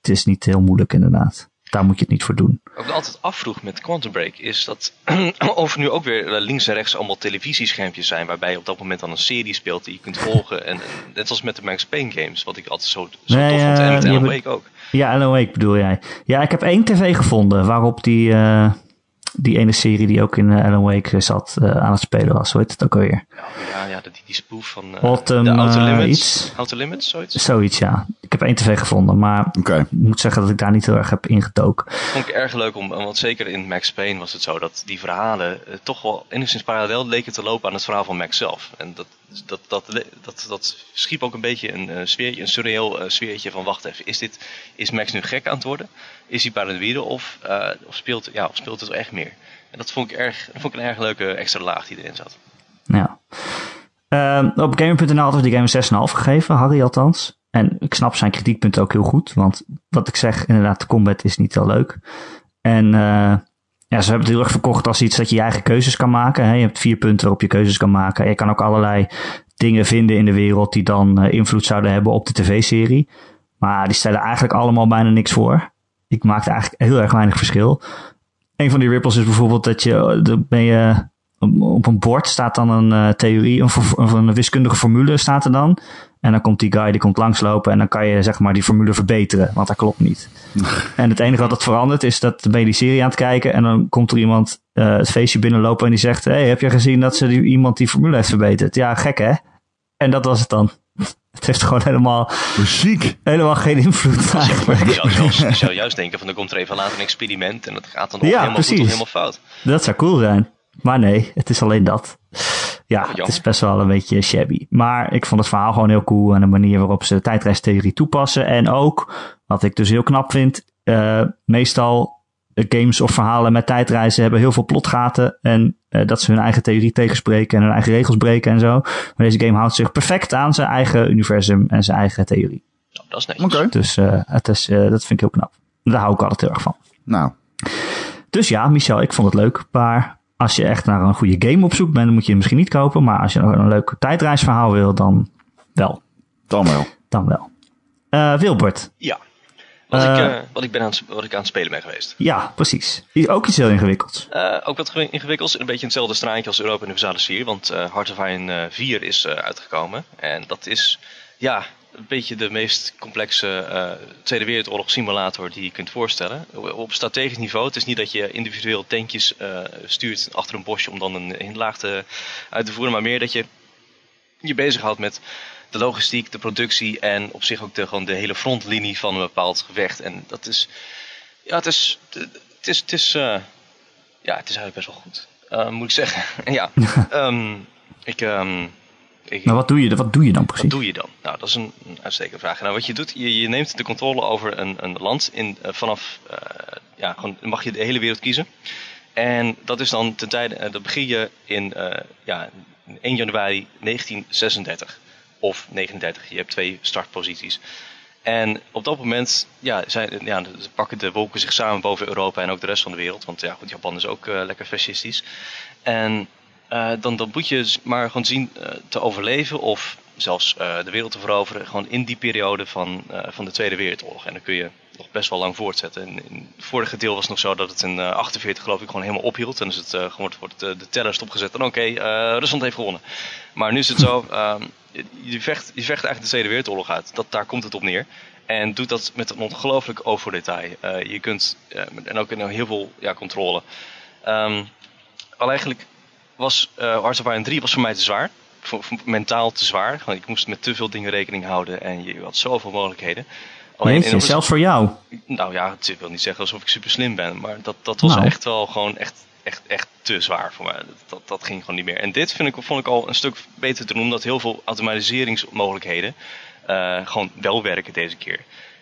het is niet heel moeilijk inderdaad. Daar moet je het niet voor doen. Wat ik altijd afvroeg met Quantum Break is dat of nu ook weer eh, links en rechts allemaal televisieschermpjes zijn waarbij je op dat moment dan een serie speelt die je kunt volgen. En, net als met de Max Payne games, wat ik altijd zo, zo nee, tof vond. En met Alan Wake ook. Ja, Alan Wake bedoel jij. Ja, ik heb één tv gevonden waarop die... Uh die ene serie die ook in uh, Alan Wake zat uh, aan het spelen was. Hoe heet het ook alweer? Ja, ja die, die spoof van uh, Autumn, de Outer Limits. Iets. Outer Limits, zoiets? Zoiets, ja. Ik heb één tv gevonden, maar okay. ik moet zeggen dat ik daar niet heel erg heb ingedoken. Vond ik erg leuk, om, want zeker in Max Payne was het zo dat die verhalen toch wel enigszins parallel leken te lopen aan het verhaal van Max zelf. En dat, dat, dat, dat, dat schiep ook een beetje een, sfeertje, een surreal sfeertje van wacht even, is, dit, is Max nu gek aan het worden? Is hij paranoïde of, of, speelt, ja, of speelt het echt meer? En dat vond ik, erg, dat vond ik een erg leuke extra laag die erin zat. Ja. Uh, op Gamer.nl had we die game 6,5 gegeven, Harry althans. En ik snap zijn kritiekpunt ook heel goed, want wat ik zeg, inderdaad, de combat is niet heel leuk. En uh, ja, ze hebben het heel erg verkocht als iets dat je je eigen keuzes kan maken. Hè. Je hebt vier punten waarop je keuzes kan maken. Je kan ook allerlei dingen vinden in de wereld die dan uh, invloed zouden hebben op de tv-serie. Maar die stellen eigenlijk allemaal bijna niks voor. Ik maakte eigenlijk heel erg weinig verschil. Een van die ripples is bijvoorbeeld dat je, dan ben je op een bord staat dan een uh, theorie, een, een, wiskundige formule staat er dan. En dan komt die guy, die komt langslopen en dan kan je zeg maar die formule verbeteren, want dat klopt niet. en het enige wat dat verandert is dat ben je die serie aan het kijken en dan komt er iemand uh, het feestje binnenlopen en die zegt, hey, heb je gezien dat ze die, iemand die formule heeft verbeterd? Ja, gek hè? En dat was het dan. Het heeft gewoon helemaal, Muziek. helemaal geen invloed. Eigenlijk. Je, zou, juist, je zou juist denken van er komt er even later een experiment en dat gaat dan ja, helemaal precies. goed of helemaal fout. Dat zou cool zijn. Maar nee, het is alleen dat. Ja, oh, het is best wel een beetje shabby. Maar ik vond het verhaal gewoon heel cool en de manier waarop ze de tijdreistheorie toepassen. En ook, wat ik dus heel knap vind, uh, meestal games of verhalen met tijdreizen hebben heel veel plotgaten. En uh, dat ze hun eigen theorie tegenspreken en hun eigen regels breken en zo. Maar deze game houdt zich perfect aan zijn eigen universum en zijn eigen theorie. Oh, dat is netjes. Okay. Dus uh, het is, uh, dat vind ik heel knap. Daar hou ik altijd heel erg van. Nou. Dus ja, Michel, ik vond het leuk. Maar als je echt naar een goede game op zoek bent, dan moet je hem misschien niet kopen. Maar als je een leuk tijdreisverhaal wil, dan wel. Dan wel. Dan wel. Uh, Wilbert. Ja. Wat, uh, ik, uh, wat, ik ben aan, wat ik aan het spelen ben geweest. Ja, precies. Ook iets heel ingewikkelds. Uh, ook wat ingewikkelds. Een beetje hetzelfde straatje als Europa Universale Sfeer. Want Heart of Iron 4 is uitgekomen. En dat is, ja, een beetje de meest complexe uh, Tweede Wereldoorlog simulator die je kunt voorstellen. Op strategisch niveau. Het is niet dat je individueel tankjes uh, stuurt achter een bosje om dan een hinlaag te, uit te voeren. Maar meer dat je je bezighoudt met de logistiek, de productie en op zich ook de, gewoon de hele frontlinie van een bepaald gevecht. En dat is, ja, het is, het is, het is, uh, ja, het is eigenlijk best wel goed. moet ik zeggen. ja, um, ik... Um, ik, maar wat doe, je, wat doe je dan precies? Wat doe je dan? Nou, dat is een, een uitstekende vraag. Nou, wat je doet, je, je neemt de controle over een, een land in, uh, vanaf, ja, gewoon mag je de hele wereld kiezen. En dat is dan ten tijde, dat begin je in, ja, 1 januari 1936. Of 39. Je hebt twee startposities. En op dat moment ja, zijn, ja, pakken de wolken zich samen boven Europa en ook de rest van de wereld. Want ja, Japan is ook uh, lekker fascistisch. En uh, dan, moet je maar gewoon zien uh, te overleven of zelfs de wereld te veroveren. Gewoon in die periode van, van de Tweede Wereldoorlog. En dan kun je nog best wel lang voortzetten. En in het vorige deel was het nog zo dat het in uh, 48 geloof ik gewoon helemaal ophield. En is het uh, wordt de teller stopgezet. En oké, okay, Rusland heeft gewonnen. Maar nu is het zo, ehm, je, vecht, je vecht eigenlijk de Tweede Wereldoorlog uit. Dat, daar komt het op neer. En doet dat met een ongelooflijk oog voor detail. Uh, je kunt, en ook in heel veel ja, controle. Um, al eigenlijk was uh, Hearts of Iron 3 was voor mij te zwaar. Voor, voor, mentaal te zwaar. Want ik moest met te veel dingen rekening houden. En je had zoveel mogelijkheden. Alleen Jeetje, zelfs voor jou? Nou ja, het wil niet zeggen alsof ik super slim ben. Maar dat, dat was nou. echt wel gewoon echt, echt, echt te zwaar voor mij. Dat, dat, dat, ging gewoon niet meer. En dit vind ik, vond ik al een stuk beter te doen. Omdat heel veel automatiseringsmogelijkheden uh, gewoon wel werken deze keer.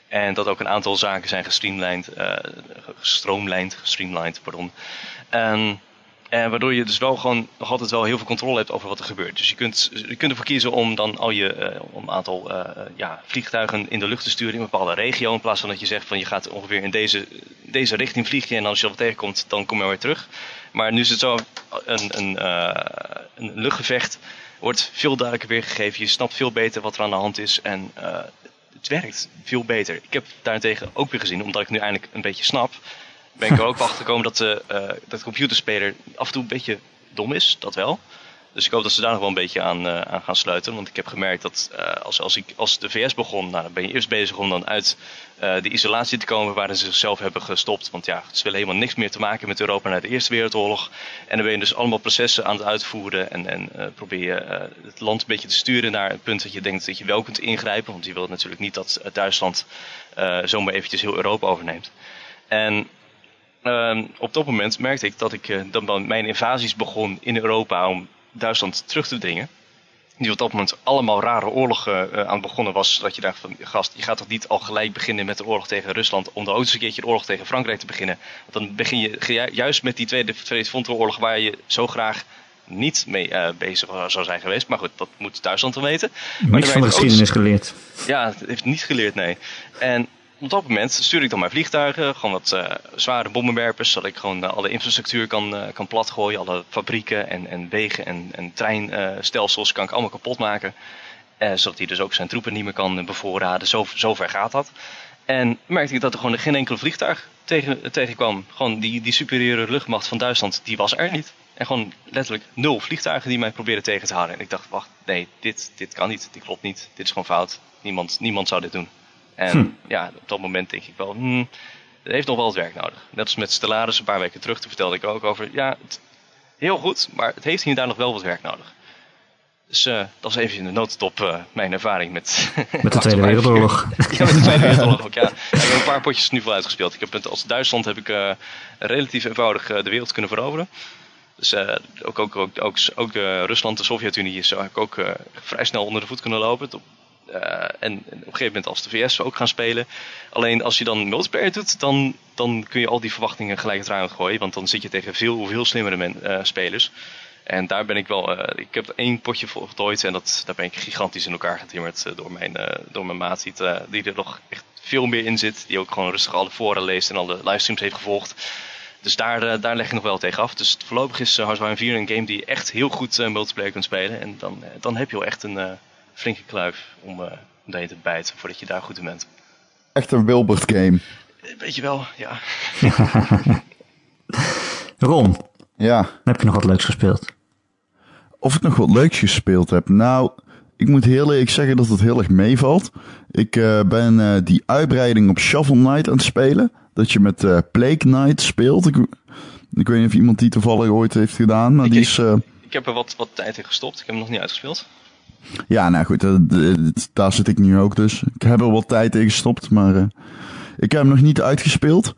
En dat ook een aantal zaken zijn gestreamlined, uh, gestroomlijnd, gestreamlined, pardon. En, en waardoor je dus wel gewoon nog altijd wel heel veel controle hebt over wat er gebeurt. Dus je kunt, je kunt ervoor kiezen om dan al je uh, om een aantal uh, ja, vliegtuigen in de lucht te sturen in een bepaalde regio. In plaats van dat je zegt van je gaat ongeveer in deze, deze richting vliegen en als je wat tegenkomt, dan kom je weer terug. Maar nu is het zo een, een, een luchtgevecht wordt veel duidelijker weergegeven. Je snapt veel beter wat er aan de hand is. En het werkt veel beter. Ik heb daarentegen ook weer gezien, omdat ik nu eindelijk een beetje snap, ben ik er ook achter gekomen dat de, uh, dat de computerspeler af en toe een beetje dom is. Dat wel. Dus ik hoop dat ze daar nog wel een beetje aan, uh, aan gaan sluiten. Want ik heb gemerkt dat als, als, ik, als de VS begon, nou, dan ben je eerst bezig om dan uit de isolatie te komen waarin ze zichzelf hebben gestopt. Want ja, ze willen helemaal niks meer te maken met Europa na de Eerste Wereldoorlog. En dan ben je dus allemaal processen aan het uitvoeren en, en probeer je het land een beetje te sturen naar een punt dat je denkt dat je wel kunt ingrijpen. Want je wilt natuurlijk niet dat Duitsland zomaar eventjes heel Europa overneemt. En uh, op dat moment merkte ik dat ik uh, dat mijn invasies begon in Europa om Duitsland terug te dringen. Die op dat moment allemaal rare oorlogen uh, aan begonnen was. Dat je dacht van, gast, je gaat toch niet al gelijk beginnen met de oorlog tegen Rusland. Om dan ook eens een keertje de oorlog tegen Frankrijk te beginnen. Want dan begin je juist met die Tweede, tweede Frontoorlog waar je zo graag niet mee uh, bezig zou zijn geweest. Maar goed, dat moet Duitsland dan weten. Maar Niks van de geschiedenis geleerd. Ja, het heeft niet geleerd, nee. En op dat moment stuur ik dan mijn vliegtuigen, gewoon wat uh, zware bommenwerpers, zodat ik gewoon uh, alle infrastructuur kan, uh, kan platgooien. Alle fabrieken en, en wegen en, en treinstelsels kan ik allemaal kapot maken. zodat hij dus ook zijn troepen niet meer kan bevoorraden. Zo, zo ver gaat dat. En merkte ik dat er gewoon geen enkele vliegtuig tegen, tegenkwam. Gewoon die, die superieure luchtmacht van Duitsland, die was er niet. En gewoon letterlijk nul vliegtuigen die mij probeerden tegen te houden. En ik dacht, wacht, nee, dit, dit kan niet, dit klopt niet, dit is gewoon fout. Niemand, niemand zou dit doen. En hm. ja, op dat moment denk ik wel, hmm, het heeft nog wel het werk nodig. Net als met Stellaris een paar weken terug, toen vertelde ik ook over, ja, het, heel goed, maar het heeft hier daar nog wel wat werk nodig. Dus uh, dat is even in de notendop uh, mijn ervaring met... Met de Tweede Wereldoorlog. ja, met de Tweede Wereldoorlog ook, ja. ik heb een paar potjes nu veel uitgespeeld. Ik heb met, als Duitsland heb ik uh, relatief eenvoudig de wereld kunnen veroveren. Dus ook, ook, ook, ook, ook Rusland, de Sovjet-Unie, is ik ook vrij snel onder de voet kunnen lopen. En, op een gegeven moment als de VS ook gaan spelen. Alleen als je dan multiplayer doet, dan, dan kun je al die verwachtingen gelijk het ruim gooien. Want dan zit je tegen veel, veel slimmere uh, spelers. En daar ben ik wel. Uh, ik heb één potje voltooid en dat, daar ben ik gigantisch in elkaar getimmerd door, mijn, door mijn maat. Die, er nog echt veel meer in zit. Die ook gewoon rustig alle foren leest en alle livestreams heeft gevolgd. Dus daar, daar leg ik nog wel tegen af. Dus voorlopig is of 4 een game die echt heel goed multiplayer kunt spelen. En dan, dan heb je wel echt een flinke kluif om, uh, om te bijten voordat je daar goed in bent. Echt een Wilbert game. Weet je wel, ja. Ron. Ja. Heb je nog wat leuks gespeeld? Of ik nog wat leuks gespeeld heb? Nou, ik moet heel eerlijk zeggen dat het heel erg meevalt. Ik uh, ben uh, die uitbreiding op Shovel Knight aan het spelen. Dat je met uh, Plague Knight speelt. Ik, ik weet niet of iemand die toevallig ooit heeft gedaan, maar ik, die is... ik heb er wat, wat tijd in gestopt. Ik heb hem nog niet uitgespeeld. Ja, nou goed, daar zit ik nu ook dus. Ik heb er wat tijd in gestopt, maar uh, ik heb hem nog niet uitgespeeld.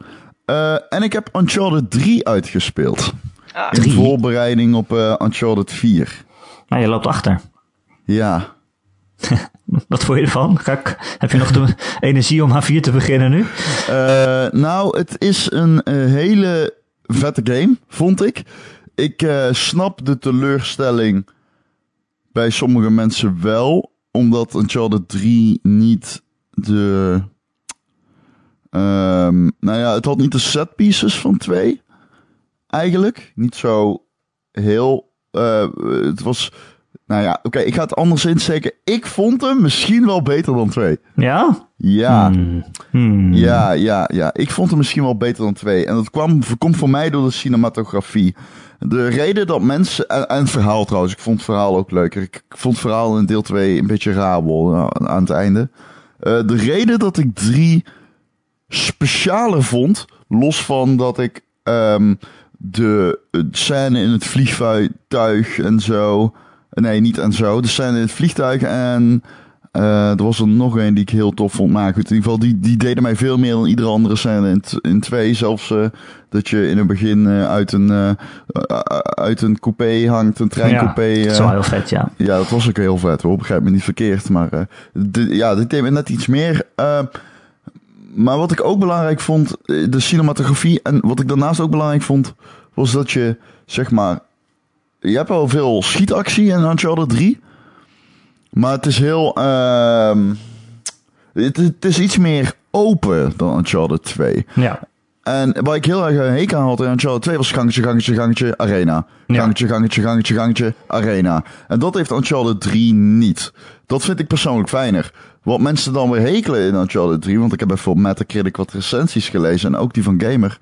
Uh, en ik heb Uncharted 3 uitgespeeld. Ah, in voorbereiding op uh, Uncharted 4. Nou, je loopt achter. Ja. Wat vond je ervan? Ik, heb je nog de energie om H4 te beginnen nu? nou, het is een hele vette game, vond ik. Ik snap de teleurstelling bij sommige mensen wel. omdat Uncharted 3 niet de... ehm, nou ja, het had niet de set pieces van 2. Eigenlijk. Niet zo heel... eh, het was... Nou ja, oké, ik ga het anders insteken. Ik vond hem misschien wel beter dan 2. Ja? Ja. Hmm. Hmm. Ja, ja, ja. Ik vond hem misschien wel beter dan twee. En dat kwam, komt voor mij door de cinematografie. De reden dat mensen... En, en het verhaal trouwens. Ik vond het verhaal ook leuker. Ik, vond het verhaal in deel 2 een beetje rabel nou, aan het einde. Eh, de reden dat ik drie specialer vond... Los van dat ik ehm, de eh, scène in het vliegtuig en zo... Nee, niet en zo. De scène in het vliegtuig en... eh, er was er nog een die ik heel tof vond. Maar goed, in ieder geval, die, die deden mij veel meer dan iedere andere scène in, in twee. Zelfs eh, dat je in het begin eh, uit, een, uit een coupé hangt, een treincoupé. Ja, dat is wel heel vet, ja. ja, dat was ook heel vet hoor. Begrijp me niet verkeerd. Maar di- ja, dit deed me net iets meer. Maar wat ik ook belangrijk vond, de cinematografie. En wat ik daarnaast ook belangrijk vond, was dat je, zeg maar. Je hebt wel veel schietactie in Uncharted 3. Maar het is heel. ehm, het, het is iets meer open dan Uncharted 2. Ja, En waar ik heel erg een hekel aan had in Uncharted 2 was gangetje, gangetje, gangetje, arena. Ja. Gangetje, gangetje, gangetje, gangetje, arena. En dat heeft Uncharted 3 niet. Dat vind ik persoonlijk fijner. Wat mensen dan weer hekelen in Uncharted 3, want ik heb bijvoorbeeld Metacritic wat recensies gelezen en ook die van Gamer,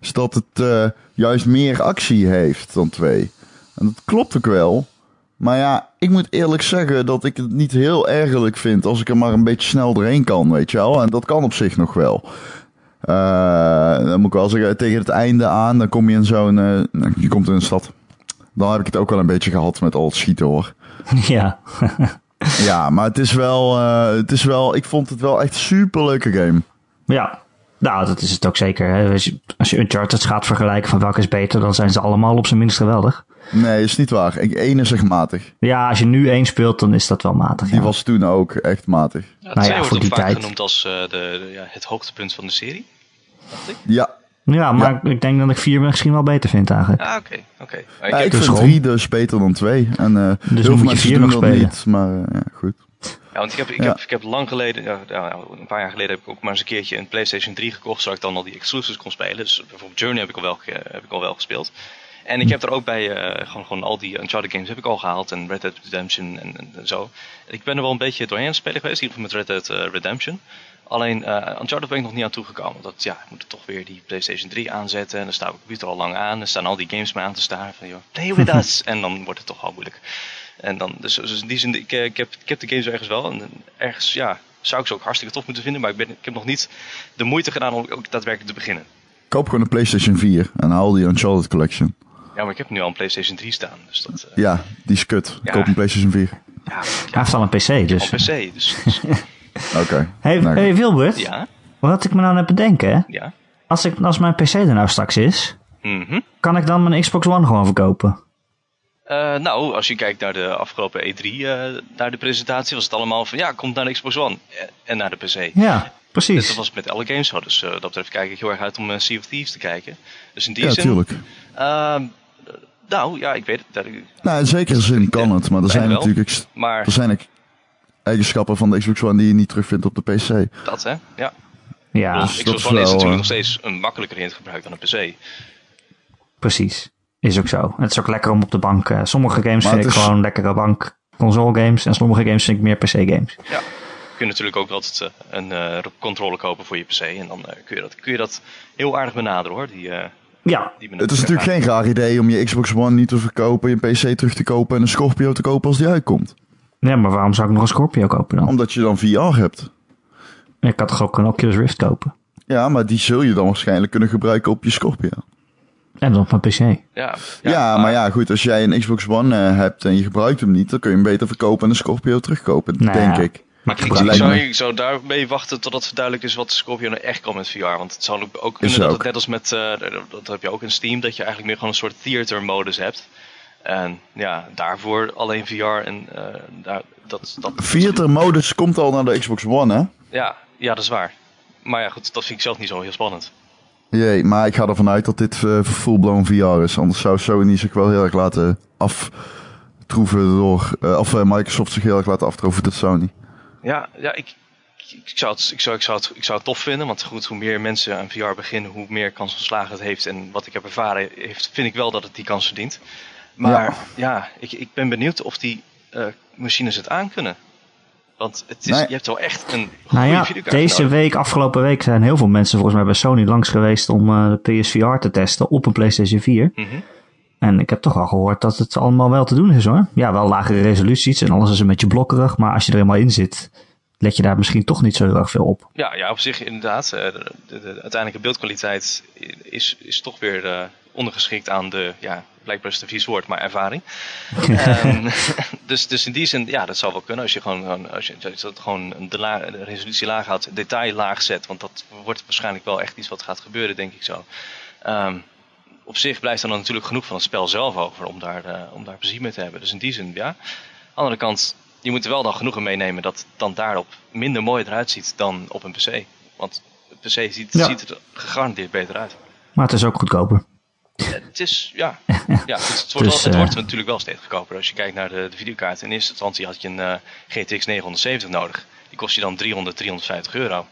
is dat het eh, juist meer actie heeft dan 2. En dat klopt ook wel. Maar ja, ik moet eerlijk zeggen dat ik het niet heel ergerlijk vind als ik er maar een beetje snel doorheen kan, weet je wel. En dat kan op zich nog wel. Eh, dan moet ik wel zeggen, tegen het einde aan, dan kom je in zo'n... eh, je komt in een stad. Dan heb ik het ook wel een beetje gehad met al het schieten hoor. ja. Ja, maar het is wel, eh, het is wel, ik vond het wel echt super leuke game. ja. Nou, dat is het ook zeker. Hè. Als, je, als je Uncharted gaat vergelijken van welke is beter, dan zijn ze allemaal op zijn minst geweldig. Nee, is niet waar. Ik, één is echt matig. Ja, als je nu één speelt, dan is dat wel matig. Die ja. was toen ook echt matig. Ja, Nou ja, wordt voor die vaak tijd. genoemd als eh, de, de- ja, het hoogtepunt van de serie. Dacht ik. Ja, Ja, maar ik denk dat ik vier misschien wel beter vind eigenlijk. Ah, oké. oké. Ik dus vind drie dus beter dan twee. En eh heel moet veel mensen vier doen nog dat spelen. niet. Maar eh, ja, goed. Ja, want ik heb, ik, Ja. heb, ik heb lang geleden, ja, een paar jaar geleden heb ik ook maar eens een keertje een PlayStation 3 gekocht, zodat ik dan al die exclusives kon spelen. Dus bijvoorbeeld Journey heb ik al wel, heb ik al wel gespeeld. En ik heb er ook bij, eh, gewoon, gewoon al die Uncharted games heb ik al gehaald en Red Dead Redemption en, en, en zo. Ik ben er wel een beetje doorheen aan het spelen geweest, in ieder geval met Red Dead eh, Redemption. Alleen uh, Uncharted ben ik nog niet aan toegekomen. Dat, ja, ik moet toch weer die PlayStation 3 aanzetten. En dan staat mijn computer al lang aan. Er staan al die games mee aan te staren. Van, joh, play with us. en dan wordt het toch wel moeilijk. En dan, dus, dus in die zin, ik, eh, ik, heb, ik heb de games ergens wel. En ergens, ja, zou ik ze ook hartstikke tof moeten vinden. Maar ik, ben, ik heb nog niet de moeite gedaan om ook daadwerkelijk te beginnen. Koop gewoon een PlayStation 4 en haal die Uncharted Collection. Ja, maar ik heb nu al een PlayStation 3 staan. Dus dat, eh, Ja, die is kut. Ja. Koop een PlayStation 4. ja, Hij heeft al een PC, dus. op PC. Dus, dus Oké. Hey, Nou, hey Wilbert, ja, wat ik me nou net bedenken, hè? ja. Als, ik, als mijn PC er nou straks is, Mhm. kan ik dan mijn Xbox One gewoon verkopen? Eh, nou, als je kijkt naar de afgelopen E3, eh, naar de presentatie, was het allemaal van ja, komt naar de Xbox One en naar de PC. Ja, precies. dat was met alle games zo. Dus eh, dat betreft kijk ik heel erg uit om Sea of Thieves te kijken. Dus in die Ja, zin. tuurlijk. ehm, nou, ja, ik weet het. dat- Nou, in zekere zin kan het, maar er zijn wel. natuurlijk Maar er zijn eigenschappen van de Xbox One die je niet terugvindt op de PC. dat, hè? Ja. Ja, Dus Xbox One is natuurlijk nog steeds een makkelijker in het gebruik dan een PC. precies. Is ook zo. Het is ook lekker om op de bank. eh, sommige games Maar vind ik is- gewoon lekkere bank console games. En sommige games vind ik meer PC games. Ja. Je kunt natuurlijk ook altijd eh, een eh, controller kopen voor je PC. En dan eh, kun, je dat, kun je dat heel aardig benaderen hoor. Die, eh, Ja, die Het is natuurlijk geen raar idee om je Xbox One niet te verkopen, je PC terug te kopen en een Scorpio te kopen als die uitkomt. ja, maar waarom zou ik nog een Scorpio kopen dan? Omdat je dan VR hebt. Ik had toch ook een Oculus Rift kopen? Ja, maar die zul je dan waarschijnlijk kunnen gebruiken op je Scorpio. En dan op mijn PC. Ja, Ja, maar ja, goed, als jij een Xbox One eh, hebt en je gebruikt hem niet, dan kun je hem beter verkopen en een Scorpio terugkopen, Nou denk ja. ik. Maar Ik, zou, ik zou daarmee wachten totdat het duidelijk is wat de Scorpio nou echt kan met VR. Want het zou ook- kunnen dat ook. het net als met, eh, dat heb je ook in Steam, dat je eigenlijk meer gewoon een soort theater modus hebt. En ja, daarvoor alleen VR en eh, daar, dat, dat... Theater modus komt al naar de Xbox One, hè? Ja, ja, dat is waar. Maar ja, goed, dat vind ik zelf niet zo heel spannend. Jee, maar ik ga ervan uit dat dit eh full-blown VR is. Anders zou Sony zich wel heel erg laten aftroeven door... eh, of eh, Microsoft zich heel erg laten aftroeven door Sony. Ja, ja ik, ik, zou het, ik, zou, ik, zou het, ik zou het tof vinden. Want goed, hoe meer mensen aan VR beginnen, hoe meer kans van slagen het heeft. En wat ik heb ervaren, heeft, vind ik wel dat het die kans verdient. Maar ja, Ja. ik, ik ben benieuwd of die machines het aankunnen. Want het is, Nee. je hebt wel echt een goede Nou ja, videokaart deze nodig. week, afgelopen week, zijn heel veel mensen volgens mij bij Sony langs geweest om eh, de PSVR te testen op een PlayStation 4. Mhm. En ik heb toch al gehoord dat het allemaal wel te doen is hoor. Ja, wel lagere resoluties en alles is een beetje blokkerig, maar als je er helemaal in zit, let je daar misschien toch niet zo heel erg veel op. Ja, ja, op zich inderdaad. eh, De, de, de uiteindelijke beeldkwaliteit is, is toch weer eh, ondergeschikt aan de, ja, blijkbaar is het een vies woord, maar ervaring. Ehm, dus, dus in die zin, ja, dat zou wel kunnen als je gewoon, als je, als je gewoon de, la, de resolutie laag houdt, detail laag zet. Want dat wordt waarschijnlijk wel echt iets wat gaat gebeuren, denk ik zo. Ehm, op zich blijft er dan natuurlijk genoeg van het spel zelf over om daar, eh, om daar plezier mee te hebben. Dus in die zin, ja. Aan de andere kant, je moet er wel dan genoegen meenemen dat het dan daarop minder mooi eruit ziet dan op een PC. Want een PC ziet, Ja. ziet er gegarandeerd beter uit. Maar het is ook goedkoper. Het is, ja, ja het, wordt, Dus, wel, het eh, wordt natuurlijk wel steeds goedkoper. Als je kijkt naar de, de videokaart. In eerste instantie had je een eh, GTX 970 nodig. Die kost je dan 300, 350 euro.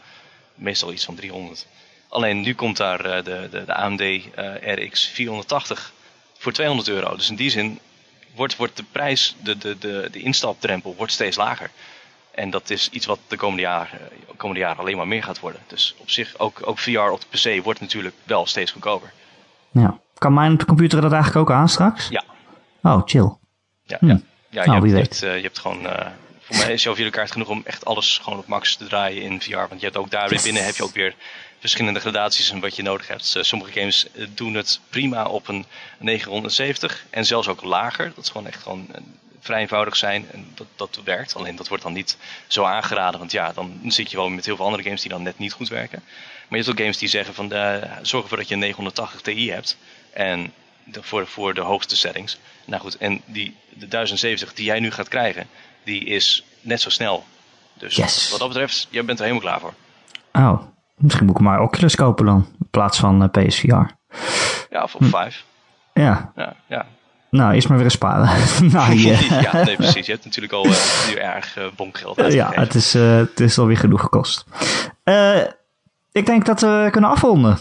Meestal iets van 300. Alleen nu komt daar eh, de, de, de AMD eh, RX 480 voor 200 euro. Dus in die zin wordt, wordt de prijs, de, de, de, de instapdrempel wordt steeds lager. En dat is iets wat de komende jaren, eh, komende jaren alleen maar meer gaat worden. Dus op zich, ook, ook VR op de PC wordt natuurlijk wel steeds goedkoper. Ja. Kan mijn computer dat eigenlijk ook aan straks? Ja, Oh, chill. Ja, Hm. ja. ja Nou, je, wie hebt, weet. je, hebt, eh, je hebt gewoon. eh, voor mij is jouw videokaart genoeg om echt alles gewoon op max te draaien in VR. Want je hebt ook daar weer binnen heb je ook weer verschillende gradaties en wat je nodig hebt. Eh, sommige games doen het prima op een 970 en zelfs ook lager. Dat is gewoon echt gewoon vrij eenvoudig zijn en dat, dat werkt. Alleen dat wordt dan niet zo aangeraden, want ja, dan zit je wel met heel veel andere games die dan net niet goed werken. Maar je hebt ook games die zeggen van zorg ervoor dat je een 980 Ti hebt. En de- voor, voor de hoogste settings. Nou goed, en die, de 1070 die jij nu gaat krijgen, die is net zo snel. Dus Yes. wat dat betreft, jij bent er helemaal klaar voor. Oh, misschien moet ik maar Oculus kopen dan, in plaats van eh, PSVR. Ja, of op Hm. 5. Ja, Ja, ja. nou, eerst maar weer eens sparen. nou, ja, nee, precies. Je hebt natuurlijk al eh, nu erg eh bonkgeld ja, het is, eh, het is alweer genoeg gekost. Eh, ik denk dat we kunnen afronden.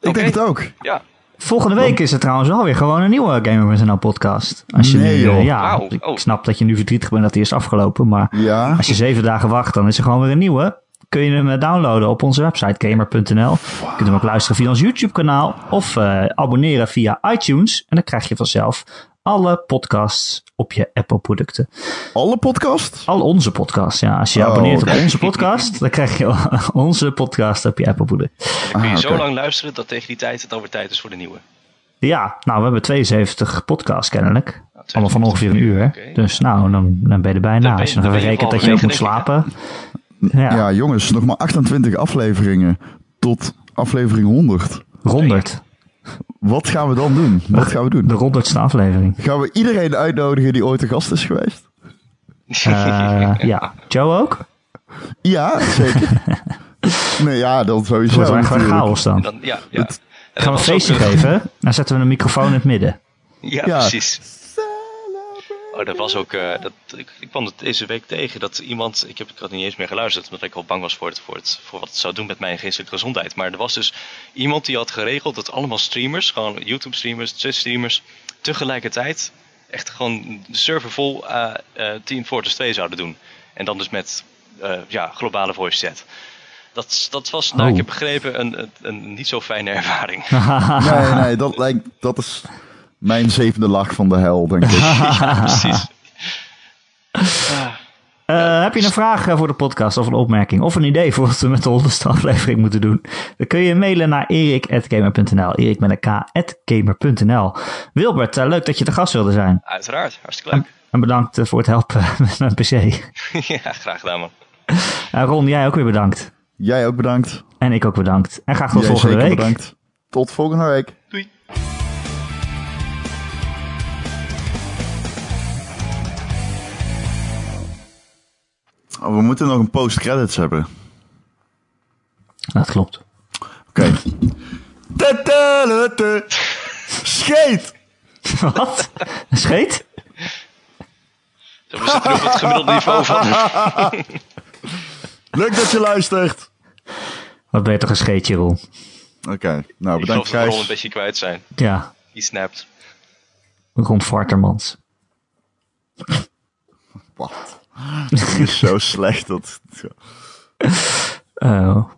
Ik denk het ook. Ja, Volgende week is er trouwens wel weer gewoon een nieuwe Gamer.nl podcast. Als je Nee, nu, eh, joh. ja, ik Oh. snap dat je nu verdrietig bent dat die is afgelopen. Maar Ja. als je zeven dagen wacht, dan is er gewoon weer een nieuwe. Kun je hem eh, downloaden op onze website gamer.nl. Je kunt hem ook luisteren via ons YouTube kanaal. Of eh, abonneren via iTunes. En dan krijg je vanzelf alle podcasts op je Apple producten. Alle podcast? Al onze podcasts, ja. Als je je Oh, abonneert op onze podcast, dan krijg je onze podcast op je Apple product. kun je Ah, zo lang luisteren dat tegen die tijd het alweer tijd is voor de nieuwe. Ja, nou, we hebben 72 podcasts kennelijk. Nou, Allemaal van ongeveer een uur. Dus nou, dan, dan ben je er bijna. Dan je- Als je nog rekent dat je ook moet slapen. Ja, Ja, jongens, nog maar 28 afleveringen tot aflevering 100. 100. Wat gaan we dan doen? Wat gaan we doen? De 100ste aflevering. Gaan we iedereen uitnodigen die ooit een gast is geweest? Eh, ja, Joe ook? Ja, zeker. nee, ja, dat Het sowieso wordt echt wel natuurlijk. chaos dan. Dan, ja, ja. Dat Gaan we een feestje geven? Dan zetten we een microfoon in het midden. Ja, Ja. precies. Oh, dat was ook. eh, dat, ik, ik kwam het deze week tegen dat iemand. Ik, heb, ik had niet eens meer geluisterd, omdat ik al bang was voor, het, voor, het, voor wat het zou doen met mijn geestelijke gezondheid. Maar er was dus iemand die had geregeld dat allemaal streamers, gewoon YouTube-streamers, Twitch-streamers, tegelijkertijd echt gewoon de server vol eh eh Team Fortress 2 zouden doen. En dan dus met eh, ja, globale voice chat. Dat, dat was, nou, Oh. ik heb begrepen, een, een, een niet zo fijne ervaring. Nee, nee, dat lijkt, dat is mijn zevende lach van de hel, denk ik. ja, precies. Eh, heb je een vraag eh, voor de podcast of een opmerking of een idee voor wat we met de honderdste aflevering moeten doen? Dan kun je mailen naar erik.gamer.nl. Erik met een k.gamer.nl. Wilbert, eh, leuk dat je te gast wilde zijn. Uiteraard, hartstikke leuk. En bedankt voor het helpen met mijn pc. ja, graag gedaan man. Eh, Ron, jij ook weer bedankt. Jij ook bedankt. En ik ook bedankt. En graag tot Jij volgende zeker week. bedankt. Tot volgende week. Doei. Oh, we moeten nog een post-credits hebben. Dat klopt. Oké. Tatalata. Scheet! Wat? Een scheet? We zitten nu op het gemiddelde niveau van... Leuk dat je luistert. Wat ben je toch een scheetje, Roel? Oké, nou Ik geloof bedankt dat we Ron een beetje kwijt zijn. Ja, Die snapt. Ron Vartermans. Wat? Die is zo slecht dat... Oh.